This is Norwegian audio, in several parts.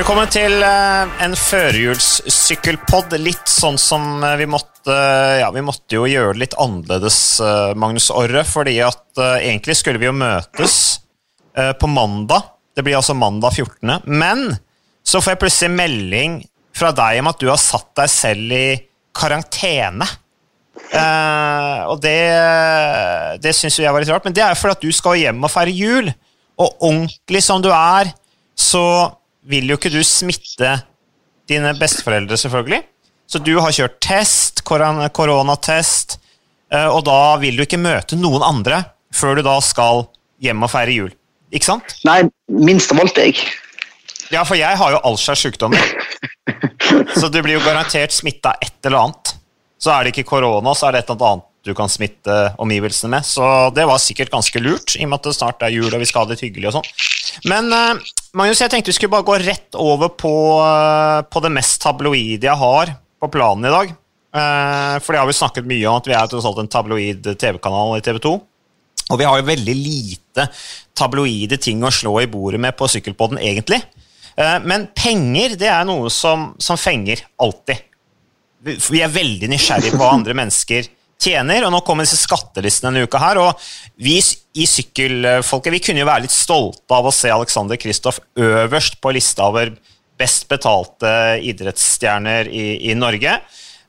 Velkommen til eh, en førjulssykkelpod. Litt sånn som eh, vi måtte Ja, vi måtte jo gjøre det litt annerledes, eh, Magnus Orre, fordi at egentlig skulle vi jo møtes på mandag. Det blir altså mandag 14., men så får jeg plutselig melding fra deg om at du har satt deg selv i karantene. Og det, det syns jeg var litt rart, men det er jo fordi at du skal hjem og feire jul. Og ordentlig som du er, så vil jo ikke du smitte dine besteforeldre, selvfølgelig. Så du har kjørt test, koronatest, eh, og da vil du ikke møte noen andre før du da skal hjem og feire jul. Ikke sant? Nei, minst av alt jeg. Ja, for jeg har jo Alskjærs sykdommer. Så du blir jo garantert smitta et eller annet. Så er det ikke korona, så er det et eller annet du kan smitte omgivelsene med. Så det var sikkert ganske lurt, i og med at det snart er jul og vi skal ha det litt hyggelig og sånn. Men eh, Magnus, jeg tenkte vi skulle bare gå rett over på, eh, på det mest tabloide jeg har på planen i dag. Eh, for det har vi snakket mye om at vi er en tabloid TV-kanal i TV 2. Og vi har jo veldig lite tabloide ting å slå i bordet med på Sykkelpodden, egentlig. Men penger, det er noe som, som fenger alltid. Vi er veldig nysgjerrige på hva andre mennesker tjener, og nå kommer disse skattelistene denne uka her, og vi i Sykkelfolket vi kunne jo være litt stolte av å se Alexander Kristoff øverst på lista over best betalte idrettsstjerner i, i Norge.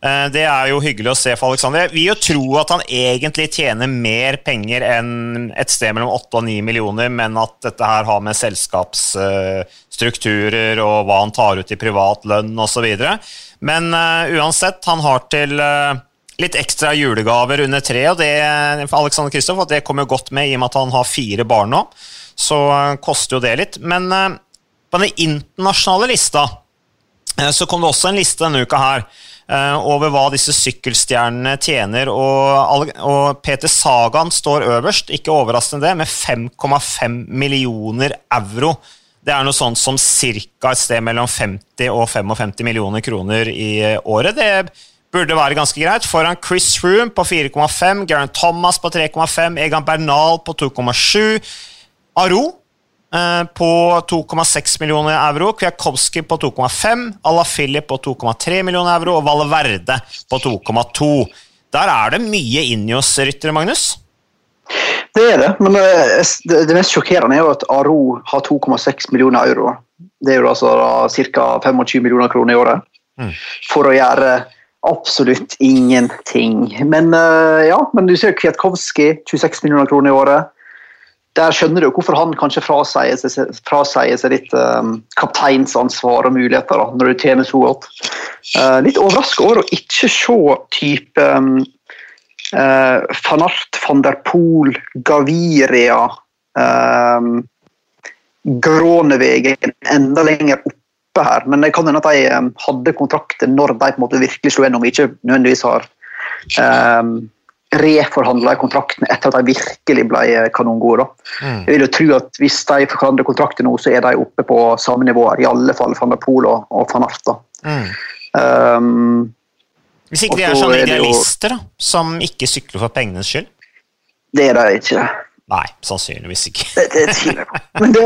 Eh, Det er jo hyggelig å se for Alexander. Vi jo tro at han egentlig tjener mer penger enn et sted mellom 8 og 9 millioner, men at dette her har med selskapsstrukturer og hva han tar ut i privat lønn osv. Men uh, uansett, han har til eh, litt ekstra julegaver under treet, og det Alexander Kristoff, det kommer jo godt med i og med at han har fire barn nå. Så eh, koster jo det litt. Men eh, på den internasjonale lista Eh, Så kom det også en liste denne uka her over hva disse sykkelstjernene tjener, og, Peter Sagan står øverst, ikke overraskende det, med 5,5 millioner euro. Det er noe sånt som ca. et sted mellom 50 og 55 millioner kroner i året. Det burde være ganske greit. Foran Chris Room på 4,5, Garen Thomas på 3,5, Egan Bernal på 2,7, Aro eh, på 2,6 millioner euro, Kwiatkowski på 2,5, Alaphilippe på 2,3 millioner euro og Valverde på 2,2. Der er det mye Injos-ryttere, Magnus. Det er det, men eh, det, det mest sjokkerende er jo at Aro har 2,6 millioner euro. Det er jo altså ca. 25 millioner kroner i året. Mm. For å gjøre absolutt ingenting. Men uh, ja, men du ser Kwiatkowski, 26 millioner kroner i året. Der skjønner du hvorfor han kanskje frasier seg, frasier seg litt um, kapteinsansvar og muligheter da, når du tjener så godt. Uh, litt overraska over å ikke se type um, uh, van Art, van der Pool, Gaviria um, Grånevegen enda lenger oppe her. Men det kan hende at de um, hadde kontrakter når de på en måte virkelig slo gjennom, ikke nødvendigvis har um, reforhandla kontrakten etter at de virkelig ble eh, kanongode. Mm. Jeg vil jo tro at Hvis de forandrer kontrakter nå, så er de oppe på samme nivåer. I alle fall van der Poel og, og van Art. Mm. Um, Hvis ikke de er sånne er idealister da, som ikke sykler for pengenes skyld. det er de ikke. Nei, sannsynligvis ikke. Det, det på. Men, det,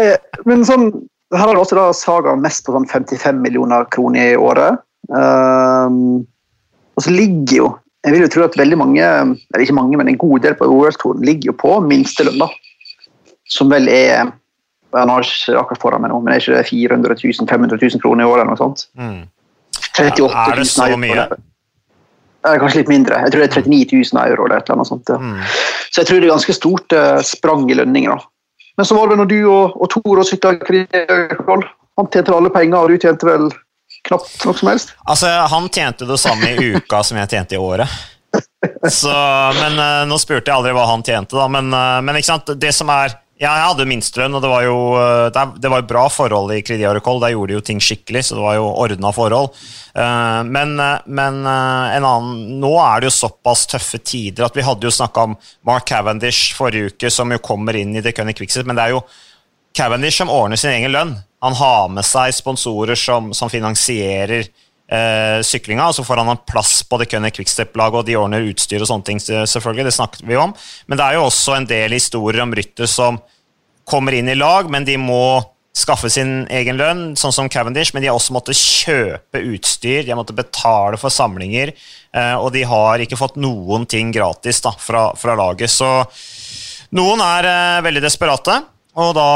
men sånn, her har også da Saga mest på sånn 55 millioner kroner i året. Um, og så ligger jo Jeg vil jo tro at veldig mange, eller ikke mange, men en god del på OL-touren ligger jo på minstelønn, da. Som vel er Jeg har ikke akkurat foran meg nå, men er ikke det 400 000, 500 000 kroner i året eller noe sånt? Mm. 38 000 Er det så mye? Det er kanskje litt mindre. Jeg tror det er 39 000 euro. eller et eller annet sånt. Ja. Mm. Så jeg tror det er ganske stort eh, sprang i lønninger. da. Men så var det når du og, og Tor og sykla Han tjente alle penger, og du tjente vel knapt noe som helst? Altså, han tjente det samme i uka som jeg tjente i året. Så, men eh, Nå spurte jeg aldri hva han tjente, da. Men, eh, men det som er ja, jeg hadde minstelønn, og det var jo eh, det, var bra forhold i Credi Agricole. Der gjorde de jo ting skikkelig, så det var jo ordna forhold. Eh, men eh, men en annen, nå er det jo såpass tøffe tider at vi hadde jo snakka om Mark Cavendish forrige uke, som jo kommer inn i The Cunning Quickset, men det er jo Cavendish som ordner sin egen lønn. Han har med seg sponsorer som, som finansierer eh, syklinga, og så får han en plass på det Kønner Quickstep-laget, og de ordner utstyr og sånne ting, selvfølgelig. Det snakket vi om. Men det er jo også en del historier om rytter som kommer inn i lag, men de må skaffe sin egen lønn, sånn som Cavendish, men de har også måttet kjøpe utstyr, de har måttet betale for samlinger, eh, og de har ikke fått noen ting gratis da, fra, fra laget. Så noen er eh, veldig desperate, og da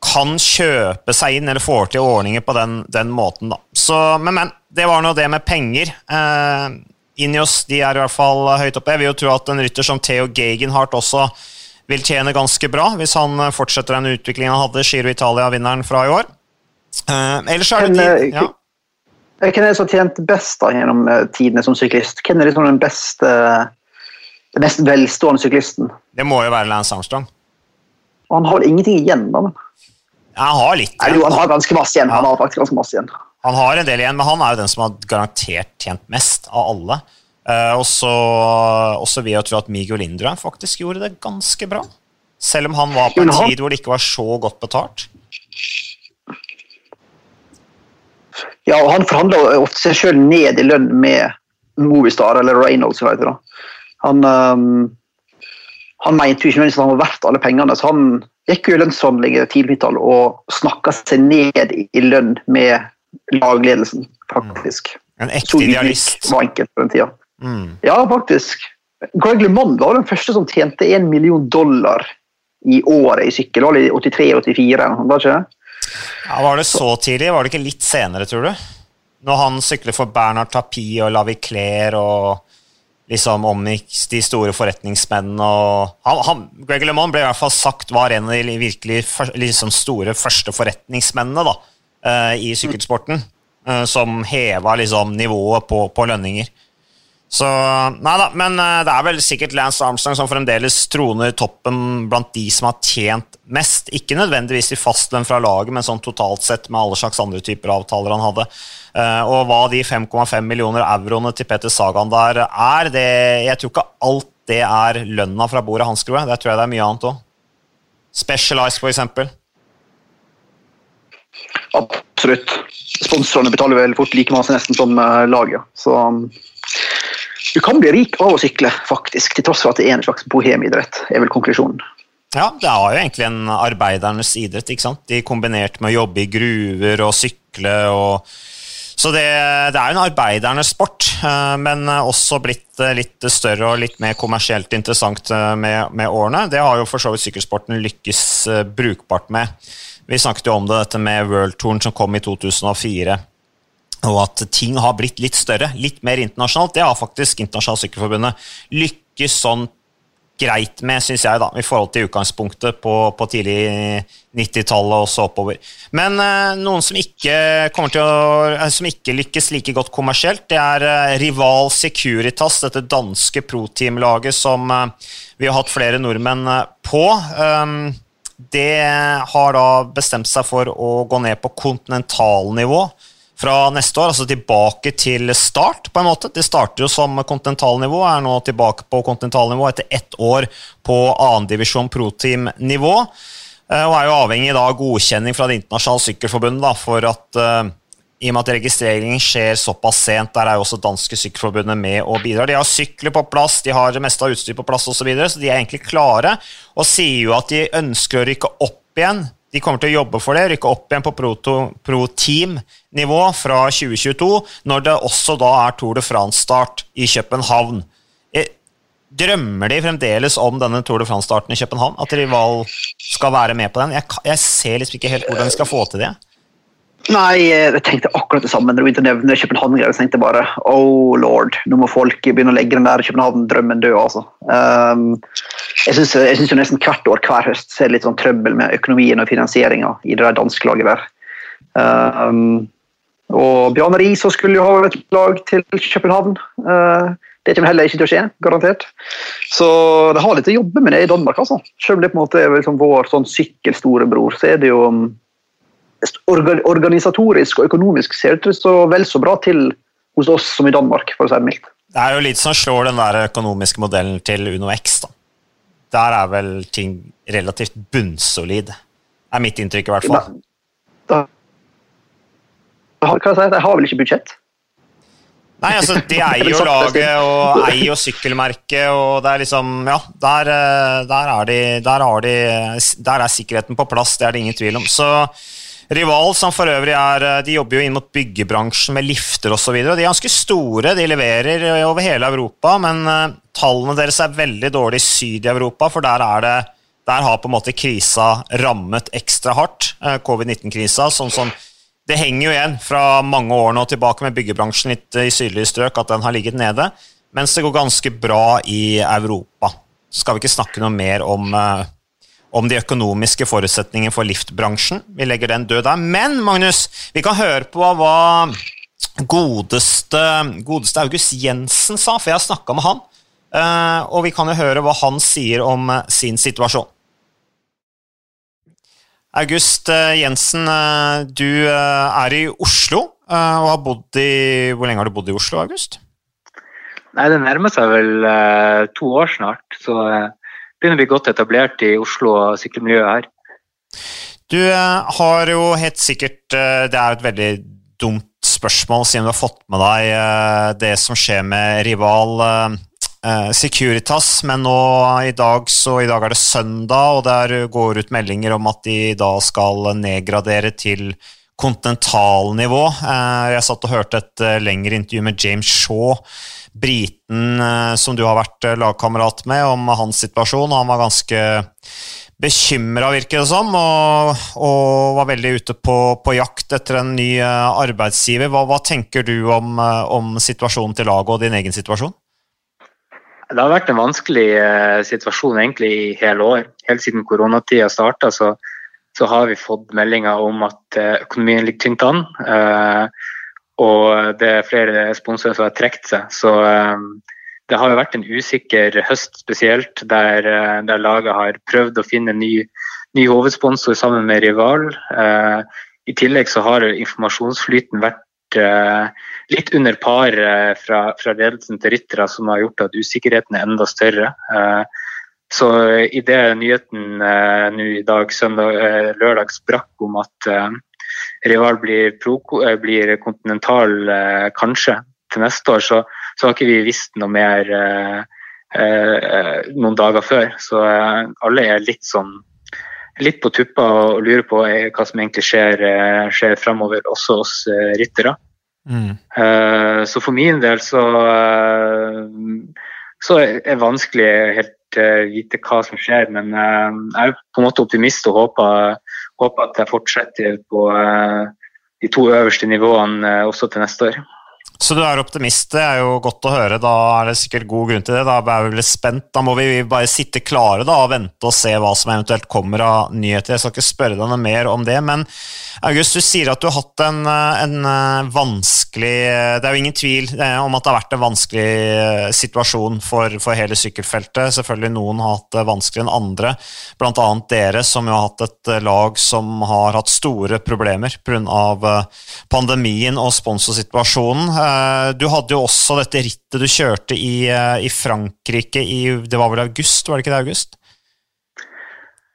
kan kjøpe seg inn eller får til ordninger på den, den måten. Da. Så, men, men, det var nå det med penger. Eh, Inios de er i hvert fall høyt oppe. Jeg vil jo tro at en rytter som Theo Gegenhardt også vil tjene ganske bra hvis han eh, fortsetter den utviklingen han hadde, Giro Italia-vinneren fra i år. Eh, ellers er det de, eh, ja. Hvem er det som har tjent best da, gjennom tidene som syklist? Hvem er liksom den beste, den mest velstående syklisten? Det må jo være Lance Armstrong. Og han har ingenting igjen, da. Men. Han har litt igjen. Jo, han har ganske masse igjen. Han har faktisk ganske masse igjen. Han har en del igjen, men han er jo den som har garantert tjent mest av alle. Uh, og så vil jeg tro at Miguel Lindrøm faktisk gjorde det ganske bra. Selv om han var på en tid hvor det ikke var så godt betalt. Ja, og han forhandla ofte seg sjøl ned i lønn med Movistar, eller Reynolds. Vet du, han, um, han mente jo ikke at han var verdt alle pengene, så han gikk jo i lønnsforhandlinger tidlig og snakka seg ned i lønn med lagledelsen, faktisk. En ekte idealist. var enkelt på den tida. Mm. Ja, faktisk. Greg LeMond var den første som tjente én million dollar i året i sykkel. Var det 83-84? Var ikke det? Ja, var det så tidlig? Var det ikke litt senere, tror du? Når han sykler for Bernard Tapie og Lavi Claire og liksom omgikk de store forretningsmennene og han, han, Greg LeMond ble i hvert fall sagt var en av de virkelig liksom store første forretningsmennene da, i sykkelsporten. Uh, som heva liksom nivået på, på lønninger. Så Nei da, men eh, det er vel sikkert Lance Armstrong som fremdeles troner toppen blant de som har tjent mest. Ikke nødvendigvis i fastlønn fra laget, men sånn totalt sett med alle slags andre typer avtaler han hadde. Eh, og hva de 5,5 millioner euroene til Peter Sagan der er, det Jeg tror ikke alt det er lønna fra bordet hans, tror jeg. Der tror jeg det er mye annet òg. Specialized, for eksempel. Absolutt. Sponsorene betaler vel fort like masse nesten som eh, laget. Så du kan bli rik av å sykle, faktisk, til tross for at det er en slags bohemidrett. er vel konklusjonen. Ja, det er jo egentlig en arbeidernes idrett. ikke sant? De kombinert med å jobbe i gruver og sykle. og så det, det er jo en arbeidernes sport, eh, men også blitt eh, litt større og litt mer kommersielt interessant med, med årene. Det har jo for så vidt sykkelsporten lykkes brukbart med. Vi snakket jo om det, dette med World Touren som kom i 2004 og at ting har blitt litt større, litt mer internasjonalt. Det har faktisk Internasjonalt Sykkelforbundet lykkes sånn greit med, syns jeg, da, i forhold til utgangspunktet på, på tidlig 90-tallet og så oppover. Men eh, noen som ikke, å, eh, som ikke, lykkes like godt kommersielt, det er eh, Rival Securitas, dette danske pro-team-laget som eh, vi har hatt flere nordmenn eh, på. Um, det har da bestemt seg for å gå ned på kontinentalnivå fra neste år, altså tilbake til start, på en måte. Det starter jo som kontinentalnivå, er nå tilbake på kontinentalnivå etter ett år på annendivisjon pro-team-nivå. Eh, og er jo avhengig av godkjenning fra Det internasjonale sykkelforbundet for at uh, i og med at registreringen skjer såpass sent, der er jo også danske sykkelforbundet med og bidrar. De har sykler på plass, de har det meste av utstyr på plass osv., så, videre, så de er egentlig klare og sier jo at de ønsker å rykke opp igjen de kommer til å jobbe for det, rykke opp igjen på pro-team-nivå fra 2022, når det også da er Tour de France-start i København. Eh, drømmer de fremdeles om denne Tour de France-starten i København? At Rival skal være med på den? Jeg, jeg ser liksom ikke helt hvordan de skal få til det. Nei, jeg tenkte akkurat det samme når du begynte å nevne København. Jeg tenkte bare oh lord, nå må folk begynne å legge den der København-drømmen død. altså. Um, jeg syns nesten hvert år hver høst ser litt sånn trøbbel med økonomien og finansieringa i det der danske laget der. Um, og Bjarne Riis skulle jo ha et lag til København. Uh, det kommer heller ikke til å skje, garantert. Så det har litt å jobbe med det i Danmark. altså. Selv om det på en måte er liksom vår sånn sykkelstorebror, så er det jo organisatorisk og økonomisk ser det så vel så bra til hos oss som i Danmark, for å si det mildt. Det er jo litt som slår den der økonomiske modellen til Uno X. da. Der er vel ting relativt bunnsolid. Er mitt inntrykk, i hvert fall. Da, da, hva jeg, jeg har vel ikke budsjett? Nei, altså, de eier jo laget og eier jo sykkelmerket, og det er liksom Ja, der, eh, der, er de, der, de, der er sikkerheten på plass, det er det ingen tvil om. Så Rival, som for øvrig er eh, De jobber jo inn mot byggebransjen med lifter osv. De er ganske store, de leverer over hele Europa, men uh, tallene deres er veldig dårlige i syd i Europa, for der, det, der har på en måte krisa rammet ekstra hardt. Uh, Covid-19-krisa. sånn som Det henger jo igjen fra mange år nå tilbake med byggebransjen litt i sydlige strøk, at den har ligget nede, mens det går ganske bra i Europa. Skal vi ikke snakke noe mer om om de økonomiske forutsetningene for liftbransjen. Vi legger den død der. Men Magnus, vi kan høre på hva godeste, godeste August Jensen sa, for jeg har snakka med han. Eh, og vi kan jo høre hva han sier om eh, sin situasjon. August eh, Jensen, du er i Oslo og har bodd i Hvor lenge har du bodd i Oslo, August? Nei, Det nærmer seg vel to år snart. Så begynner å bli godt etablert i Oslo og sykkelmiljøet her. Du eh, har jo helt sikkert eh, Det er et veldig dumt spørsmål, siden du har fått med deg eh, det som skjer med rival Securitas, men nå i dag, så i dag er det søndag, og der går ut meldinger om at de da skal nedgradere til kontinentalnivå. Jeg satt og hørte et lengre intervju med James Shaw briten eh, som du har vært eh, lagkamerat med, om hans situasjon. Han var ganske bekymra, virker det som, og, og, var veldig ute på, på, jakt etter en ny eh, arbeidsgiver. Hva, hva tenker du om, om, situasjonen til laget og din egen situasjon? Det har vært en vanskelig situasjon egentlig i hele år. Helt siden koronatida starta, så, så, har vi fått meldinger om at økonomien ligger tynt an. Og det er flere sponsorer som har trukket seg. Så um, det har jo vært en usikker høst spesielt, der, uh, der laget har prøvd å finne ny, ny hovedsponsor sammen med rival. Uh, I tillegg så har informasjonsflyten vært uh, litt under par fra, fra, ledelsen til ryttere, som har gjort at usikkerheten er enda større. Så i det nyheten nå i dag, søndag, lørdag sprakk om at rival blir, pro, eh, blir kontinental eh, kanskje til neste år, så, så, har ikke vi visst noe mer eh, eh, noen dager før. Så alle er litt sånn litt på tuppa og lurer på hva som egentlig skjer, skjer framover, også oss ryttere. Mm. så for min del så, så er det vanskelig helt vite hva som skjer, men jeg er på en måte optimist og håper håper at jeg fortsetter på eh, de to øverste nivåene eh, også til neste år. Så du er optimist, det er jo godt å høre. Da er det sikkert god grunn til det. Da er vi litt spent. Da må vi bare sitte klare da, og vente og se hva som eventuelt kommer av nyheter. Jeg skal ikke spørre deg noe mer om det, men August, du sier at du har hatt en, en eh, vanskelig Det er jo ingen tvil eh, om at det har vært en vanskelig eh, situasjon for, for hele sykkelfeltet. Selvfølgelig noen har hatt det vanskeligere enn andre, bl.a. dere, som jo har hatt et lag som har hatt store problemer pga. pandemien og sponsorsituasjonen. Eh, du hadde jo også dette rittet du kjørte i, eh, i Frankrike i Det var vel august, var det ikke det, August?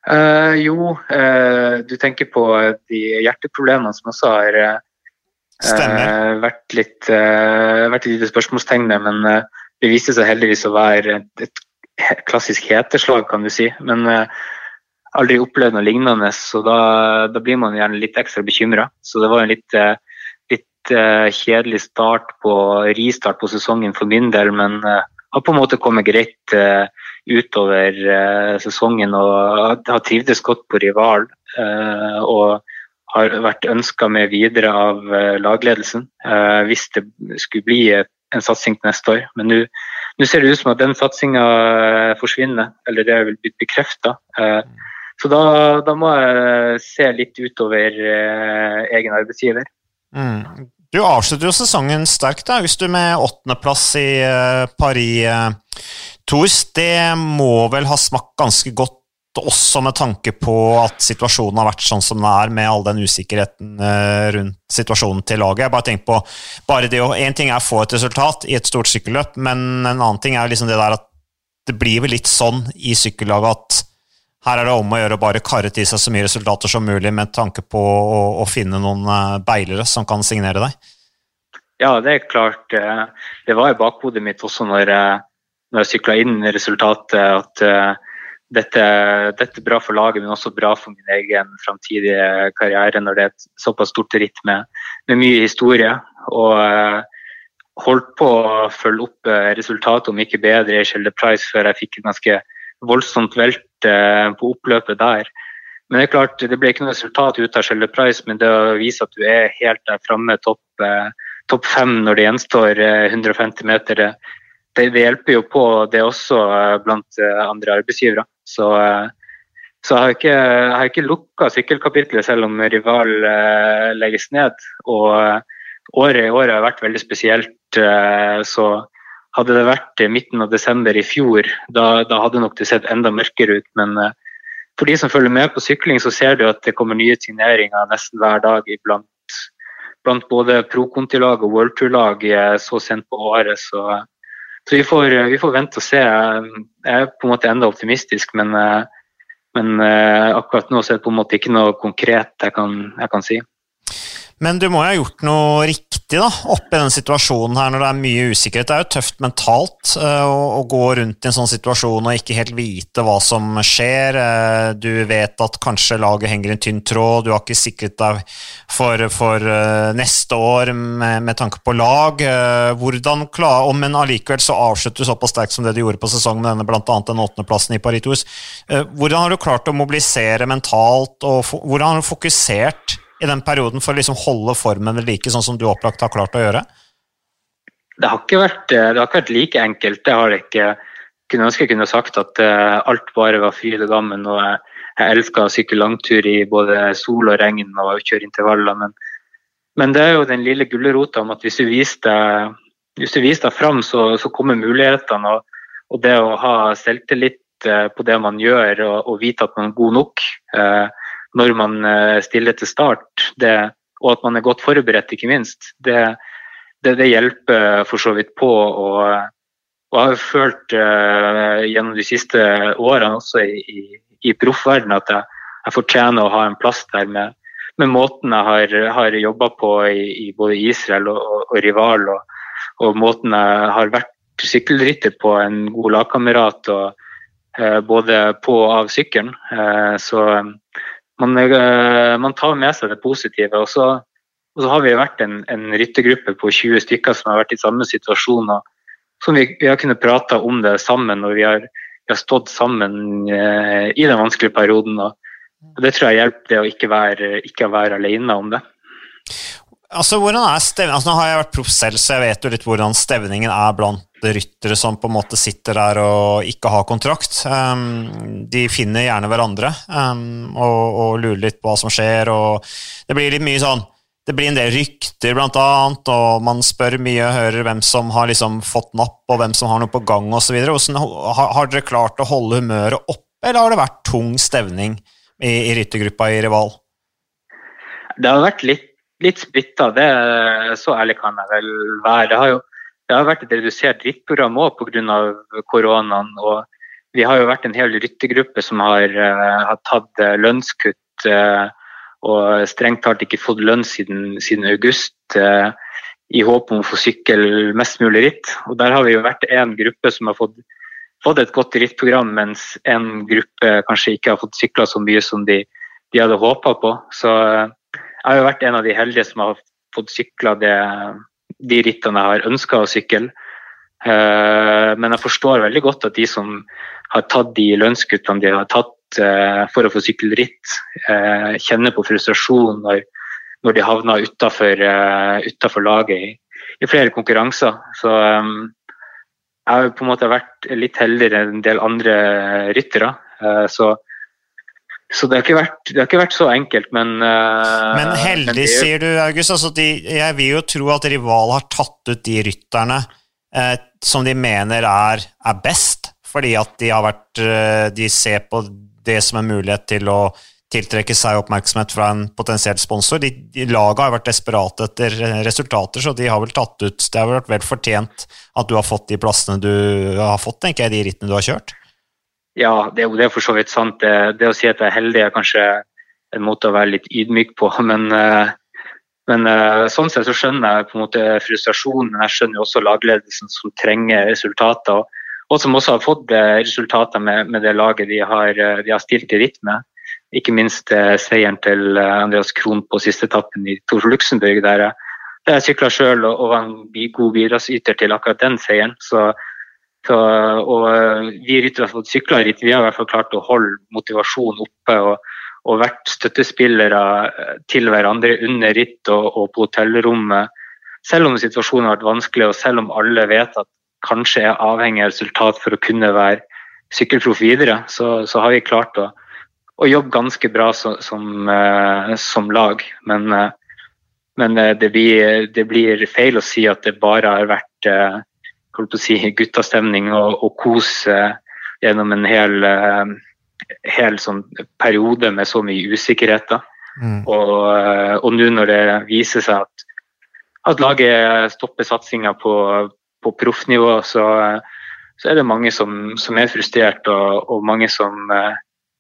Uh, jo, uh, du tenker på de hjerteproblemene som også har uh, vært litt vært et spørsmålstegn der, men det viste seg heldigvis å være et, et klassisk heteslag, kan du si. Men aldri opplevd noe lignende, så da, da, blir man gjerne litt ekstra bekymra. Så det var en litt uh, kjedelig start på ristart på sesongen for min del, men uh, har på en måte kommet greit uh, utover sesongen og har trivdes godt på rival. og har vært ønska med videre av lagledelsen hvis det skulle bli en satsing til neste år. Men nå ser det ut som at den satsinga forsvinner, eller det er vel blitt bekrefta. Så da, da, må jeg se litt utover egen arbeidsgiver. Mm. Du avslutter jo sesongen sterkt, da, hvis du med åttendeplass i uh, Paris uh, Tours. Det må vel ha smakt ganske godt, også med tanke på at situasjonen har vært sånn som den er, med all den usikkerheten uh, rundt situasjonen til laget. Jeg bare tenker på, bare det å, En ting er å få et resultat i et stort sykkelløp, men en annen ting er liksom det der at det blir vel litt sånn i sykkellaget at her er det om å gjøre å bare karre til seg så mye resultater som mulig med tanke på å, å finne noen eh, beilere som kan signere deg? Ja, det er klart. Eh, det var i bakhodet mitt også når jeg, når jeg sykla inn resultatet, at eh, dette, dette, er bra for laget, men også bra for min egen framtidige karriere når det er et såpass stort ritt med, med mye historie. Og holdt på å følge opp resultatet, om ikke bedre, i Schelde Price før jeg fikk en ganske voldsomt velt uh, på oppløpet der. Men det er klart, det ble ikke noe resultat ut av Schelde Price, men det å vise at du er helt der framme, topp, topp fem når det gjenstår 150 meter, det, det, hjelper jo på det også blant andre arbeidsgivere. Så, eh, så jeg har ikke, jeg har ikke lukka sykkelkapitlet selv om rival eh, legges ned. Og eh, året i år har vært veldig spesielt. Så hadde det vært midten av desember i fjor, da, da hadde nok det sett enda mørkere ut. Men for de som følger med på sykling, så ser du at det kommer nye signeringer nesten hver dag iblant blant både Pro Conti-lag og World Tour-lag så sent på året. Så så vi får, vi får, vente og se. Jeg er på en måte enda optimistisk, men, men eh, akkurat nå så er det på en måte ikke noe konkret jeg kan, jeg kan si. Men du må jo ha gjort noe riktig da, oppi den situasjonen her når det er mye usikkerhet. Det er jo tøft mentalt uh, å, å, gå rundt i en sånn situasjon og ikke helt vite hva som skjer. Uh, du vet at kanskje laget henger i en tynn tråd, du har ikke sikret deg for, for uh, neste år med, med, tanke på lag. hvordan klar, om Men allikevel så avslutter du såpass sterkt som det du gjorde på sesongen med denne bl.a. den åttendeplassen i Paris hvordan har du klart å mobilisere mentalt, og hvordan har du fokusert i den perioden for å liksom holde formen ved like, sånn som du opplagt har klart å gjøre? Det har ikke vært, det har ikke vært like enkelt. Det har det ikke. Jeg kunne ønske jeg kunne sagt at uh, alt bare var fryd og gammen. og Jeg, jeg å sykle langtur i både sol og regn og kjøre intervaller. Men, men, det er jo den lille gulrota om at hvis du viser deg, hvis du viser deg fram, så, så kommer mulighetene. Og, og, det å ha selvtillit uh, på det man gjør og, og, vite at man er god nok. Uh, når man eh, stiller til start, det, og at man er godt forberedt, ikke minst, det, det, det hjelper for så vidt på. Og, og jeg har følt uh, gjennom de siste årene også i, i, i proffverdenen at jeg, jeg, fortjener å ha en plass der med, med måten jeg har, har jobba på i, i, både Israel og, og, og Rival, og, og, måten jeg har vært sykkelrytter på, en god lagkamerat, uh, både på og av sykkelen. Uh, så man, eh, man, tar med seg det positive. Og så, og så har vi vært en, en, ryttergruppe på 20 stykker som har vært i samme situasjon. som vi, vi har kunnet prate om det sammen og vi har, vi har stått sammen eh, i den vanskelige perioden. Og, Det tror jeg hjelper det å ikke være, ikke være alene om det. Altså, hvordan er stevningen? Altså, nå har jeg vært proff selv, så jeg vet jo litt hvordan stevningen er blant ryttere som på en måte sitter der og ikke har kontrakt. Um, de finner gjerne hverandre um, og, og, lurer litt på hva som skjer. og Det blir litt mye sånn det blir en del rykter, blant annet, og man spør mye og hører hvem som har liksom fått napp, og hvem som har noe på gang osv. Har, har dere klart å holde humøret oppe, eller har det vært tung stevning i, i ryttergruppa i Rival? Det har vært litt, litt splitta, så ærlig kan jeg vel være. Det har jo det har vært et redusert rittprogram òg pga. koronaen. og Vi har jo vært en hel ryttergruppe som har, uh, har tatt uh, lønnskutt uh, og strengt tatt ikke fått lønn siden, siden august i håp om å få sykle mest mulig ritt. Og Der har vi jo vært en gruppe som har fått, fått et godt rittprogram, mens en gruppe kanskje ikke har fått sykla så mye som de, de hadde håpa på. Så jeg har jo vært en av de heldige som har fått sykla det de rittene jeg har ønska å sykle. Uh, men jeg forstår veldig godt at de som har tatt de lønnskuttene de har tatt uh, for å få sykle ritt, uh, kjenner på frustrasjon når, når de havner utafor laget i, i, flere konkurranser. Så jeg har på en måte vært litt heldigere enn en del andre ryttere. så så det har, vært, det har ikke vært så enkelt, men uh, Men heldig, men det, sier du, August. Altså de, jeg vil jo tro at Rival har tatt ut de rytterne eh, som de mener er, er, best, fordi at de har vært eh, De ser på det som en mulighet til å tiltrekke seg oppmerksomhet fra en potensiell sponsor. De, de Laget har vært desperate etter resultater, så de har vel tatt ut Det har vært vel fortjent at du har fått de plassene du har fått, tenker jeg, de rittene du har kjørt? Ja, det, det er for så vidt sant. Det, det, å si at jeg er heldig er kanskje en måte å være litt ydmyk på. Men, eh, men eh, sånn sett så skjønner jeg på en måte frustrasjonen, men jeg skjønner jo også lagledelsen som trenger resultater. og som også har fått resultater med, med, det laget de har, de har stilt i ritt med. Ikke minst seieren til Andreas Krohn på siste etappen i Tour Luxembourg, der jeg, der jeg sykla sjøl og, og var en god bidragsyter til akkurat den seieren. Så så, og eh, vi ryttere som sykler ritt, vi har i hvert fall klart å holde motivasjonen oppe og, og vært støttespillere eh, til hverandre under ritt og, og, på hotellrommet. Selv om situasjonen har vært vanskelig, og selv om alle vet at kanskje er avhengig av resultat for å kunne være sykkelproff videre, så, så, har vi klart å, å jobbe ganske bra som, som, uh, som lag. Men, men det, blir, det, blir, feil å si at det bare har vært si, guttastemning og, og kos gjennom en hel, eh, hel sånn periode med så mye usikkerheter. Mm. Og, eh, og nå når det viser seg at, at laget stopper satsinga på, på proffnivå, så, så, er det mange som, som er frustrert, og, og, mange som uh,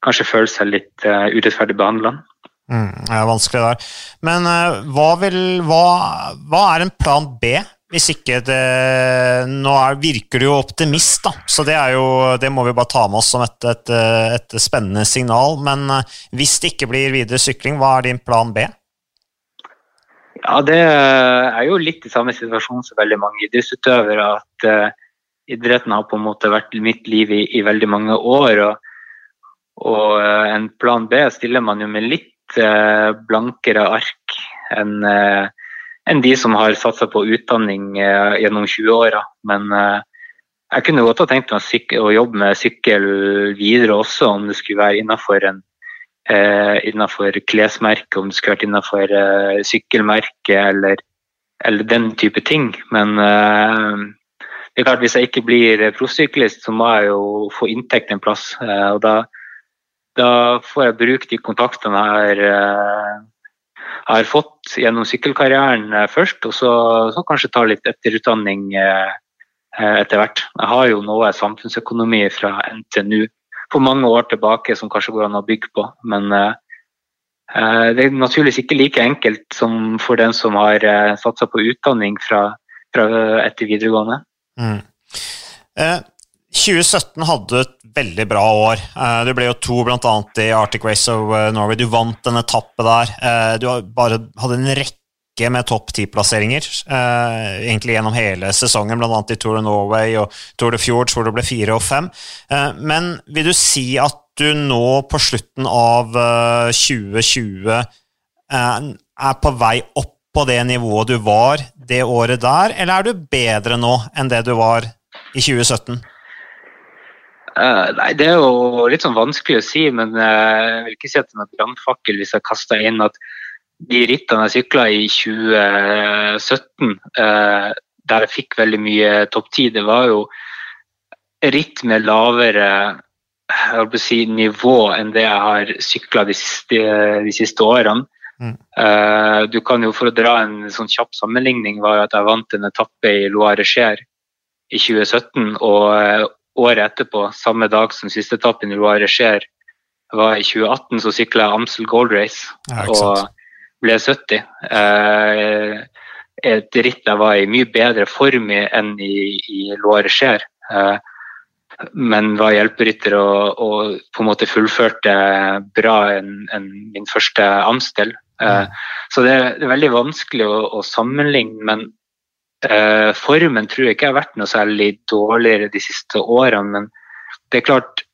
kanskje føler seg litt uh, urettferdig behandla. Mm, det er vanskelig der. Men uh, hva, vil, hva, hva, er en plan B hvis ikke det Nå er, virker du jo optimist, da, så det, jo, det, må vi bare ta med oss som et, et, et, spennende signal. Men eh, hvis det ikke blir videre sykling, hva er din plan B? Ja, Det er jo litt i samme situasjon som veldig mange idrettsutøvere. At uh, idretten har på en måte vært mitt liv i, i veldig mange år. Og, og uh, en plan B stiller man jo med litt uh, blankere ark enn enn de som har satsa på utdanning eh, gjennom 20-åra. Men eh, jeg kunne godt ha tenkt meg å jobbe med sykkel videre også, om det skulle være innenfor en eh, innenfor klesmerke, om det skulle vært innenfor sykkelmerke eller, eller, den type ting. Men det er klart hvis jeg ikke blir proffsyklist, så må jeg jo få inntekt en plass. Og da, da, får jeg bruke de kontaktene jeg har har fått gjennom sykkelkarrieren eh, først, og så, så kanskje ta litt etterutdanning eh, eh, etter hvert. Jeg har jo noe samfunnsøkonomi fra NTNU for mange år tilbake som kanskje går an å bygge på, men det er naturligvis ikke like enkelt som for den som har satsa på utdanning fra, fra etter videregående. Mm. 2017 hadde et veldig bra år. Eh, du ble jo to bl.a. i Arctic Race of eh, Norway. Du vant en etappe der. Eh, du bare hadde en rekke med topp ti-plasseringer egentlig gjennom hele sesongen, bl.a. i Tour of Norway og Tour de Fjords, hvor det ble fire og fem. Men vil du si at du nå på slutten av 2020 er på vei opp på det nivået du var det året der, eller er du bedre nå enn det du var i 2017? Uh, nei, Det er jo litt sånn vanskelig å si, men uh, jeg vil ikke si at det er noen brannfakkel hvis jeg kaster inn at de rittene jeg sykla i 2017, uh, eh, der jeg fikk veldig mye topp ti, det var jo ritt med lavere si, nivå enn det jeg har sykla de, de, siste årene. Mm. du kan jo For å dra en sånn kjapp sammenligning, var jo at jeg vant en etappe i Loire Cher i 2017. og året etterpå, samme dag som siste etappen i Loire skjer, var i 2018, så sykla jeg Amsel Gold Race ja, og ble 70. Eh, et ritt jeg var i mye bedre form i enn i, i Loire skjer. Eh, men var hjelperytter og, og, på en måte fullførte bra enn en min første Amstel. Eh, mm. Så det er, det er, veldig vanskelig å, å sammenligne, men Eh, formen tror jeg ikke har vært noe særlig dårligere de siste årene, men det er klart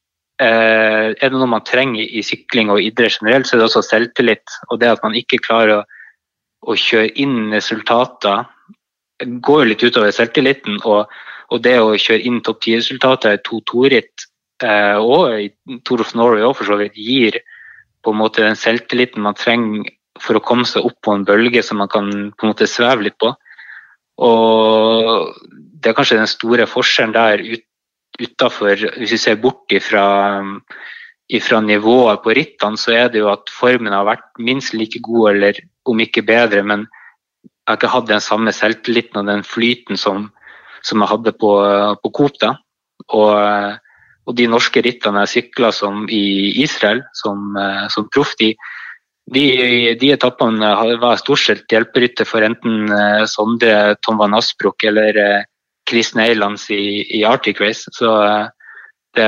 eh, Er det noe man trenger i sykling og idrett generelt, så er det også selvtillit. Og det at man ikke klarer å, å kjøre inn resultater, går litt utover selvtilliten. Og, og det å kjøre inn topp ti-resultater i to ritt eh, og i Tour of Norway òg for så vidt, gir på en måte den selvtilliten man trenger for å komme seg opp på en bølge som man kan på en måte sveve litt på. Og det er kanskje den store forskjellen der ut, utafor Hvis vi ser bort ifra, ifra nivået på rittene, så er det jo at formen har vært minst like god, eller om ikke bedre, men jeg har ikke hatt den samme selvtilliten og den flyten som, som jeg hadde på, på Coop. da. Og, og, de norske rittene jeg sykla som i Israel som, som proff, de, de, de etappene var stort sett hjelperytter for enten uh, Sondre Tom van Asbrook eller uh, Chris Neilands i, i Arctic Race. Så det,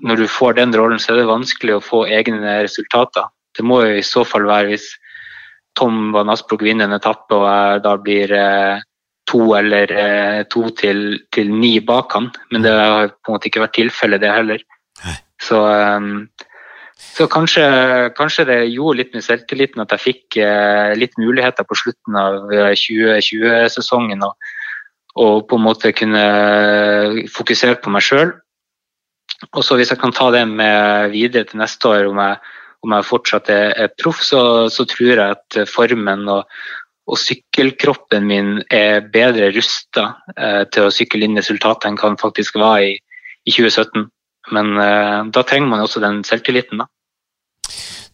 når du får den rollen, så er det vanskelig å få egne resultater. Det må jo i så fall være hvis Tom Van Asbrook vinner en etappe og jeg da blir eh, to eller eh, to til, til, ni bak han. Men det har på en måte ikke vært tilfellet, det heller. Så, um, så kanskje, kanskje, det gjorde litt med selvtilliten at jeg fikk eh, litt muligheter på slutten av 2020-sesongen. Og, og, på en måte kunne fokusere på meg sjøl. Og så hvis jeg kan ta det med videre til neste år, om jeg, om jeg fortsatt er, er proff, så, så, tror jeg at formen og, og sykkelkroppen min er bedre rusta eh, til å sykle inn resultatet enn hva faktisk var i, i 2017. Men eh, da trenger man også den selvtilliten, da.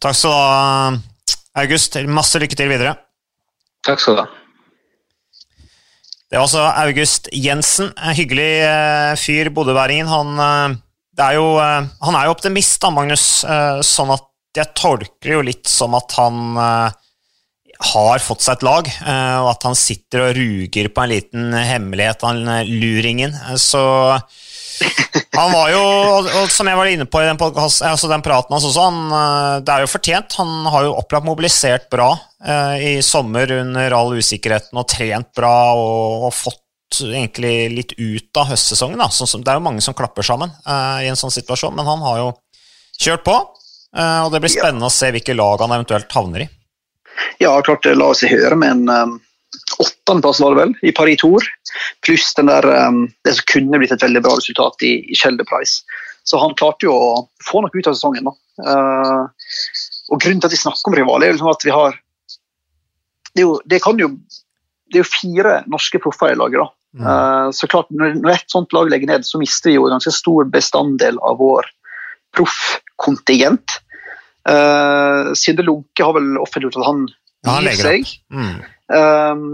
Takk skal du ha, August. Masse lykke til videre. Takk skal du ha. Det var altså August Jensen. En hyggelig eh, fyr, bodøværingen. Han, eh, er jo, han er jo optimist, da, Magnus. Sånn at jeg tolker jo litt som at han har fått seg et lag, og at han sitter og ruger på en liten hemmelighet, han luringen. Så han var jo, og som jeg var inne på i den, altså den praten hans også, han, eh, det er jo fortjent. Han har jo opplagt mobilisert bra eh, i sommer under all usikkerheten og trent bra og, og fått egentlig litt ut av høstsesongen. Da. Så, det er jo mange som klapper sammen eh, i en sånn situasjon, men han har jo kjørt på. Eh, og det blir spennende ja. å se hvilke lag han eventuelt havner i. Ja, klart det la seg høre med en um åttendeplass, var det vel, i Paris Tour. Pluss den der, um, det som kunne blitt et veldig bra resultat i, i Shelder Price. Så han klarte jo å få noe ut av sesongen. Uh, og Grunnen til at vi snakker om rival, er liksom at vi har Det er jo, det kan jo, det er jo fire norske proffer i laget. da. Mm. Uh, så klart, når, når et sånt lag legger ned, så mister vi jo en ganske stor bestanddel av vår proffkontingent. Uh, Sinde Lunke har vel offentliggjort at han ja, gir seg. Mm. Um,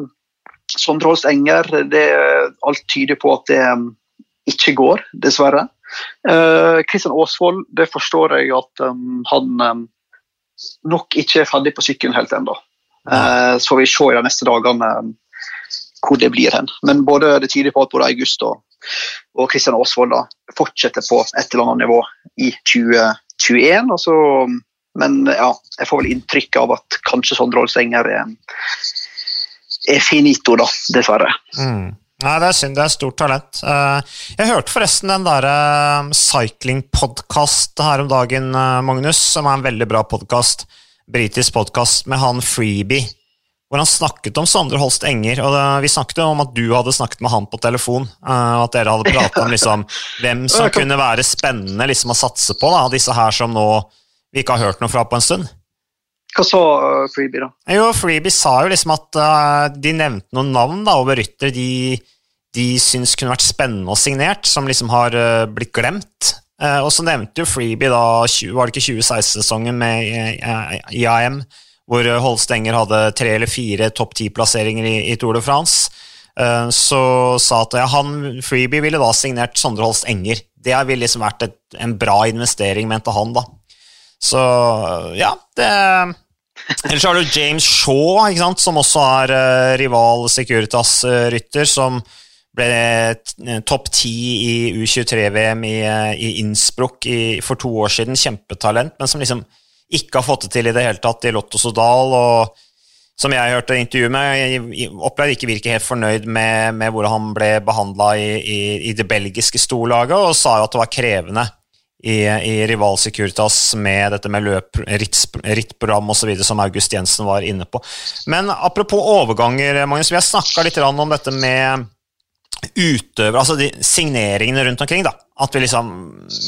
Sondre Holst Enger, det, alt tyder på at det um, ikke går, dessverre. Kristian uh, Aasvold, det forstår jeg at um, han um, nok ikke er ferdig på sykkelen helt ennå. Uh, så vi se i de neste dagene um, hvor det blir hen. Men både, det tyder på at både August og, og Kristian Aasvold fortsetter på et eller annet nivå i 2021. Altså, men ja, jeg får vel inntrykk av at kanskje Sondre Holst Enger er er finito, da, dessverre. Mm. Nei, det er synd. Det er stort talent. Eh, jeg hørte forresten den derre cyclingpodkast cycling-podkast her om dagen, eh, Magnus, som er en veldig bra podkast. Britisk podkast med han Freebie, hvor han snakket om Sondre Holst Enger. og Vi snakket om at du hadde snakket med han på telefon, og at dere hadde pratet om liksom, hvem som kunne være spennende liksom, å satse på, da, disse her som nå vi ikke har hørt noe fra på en stund. Hva sa uh, Freebie, da? Jo, Freebie sa jo liksom at uh, de nevnte noen navn da, over ryttere de, de syns kunne vært spennende og signert, som liksom har uh, blitt glemt. Uh, og så nevnte jo Freebie da, var det ikke 2016-sesongen med IAM, hvor Holstenger hadde tre eller fire topp ti-plasseringer i, i, Tour de France. så sa at ja, han, Freebie ville da signert Sondre Holst Enger. Det ville liksom vært et, en bra investering, mente han, da. Så ja, det Ellers har du James Shaw, som også er uh, rival Securitas-rytter, som ble eh, topp ti i U23-VM i, uh, i Innsbruck i, for to år siden. Kjempetalent, men som liksom ikke har fått det til i det hele tatt i Lotto Sodal. og som jeg hørte intervjuet med, opplevde ikke virke helt fornøyd med, med hvordan han ble behandla i, i, i, det belgiske storlaget, og sa jo at det var krevende i, i Rival Securitas med dette med løp, rittprogram osv., som August Jensen var inne på. Men apropos overganger, Magnus, vi har snakka litt om dette med utøvere, altså de signeringene rundt omkring. da, At vi liksom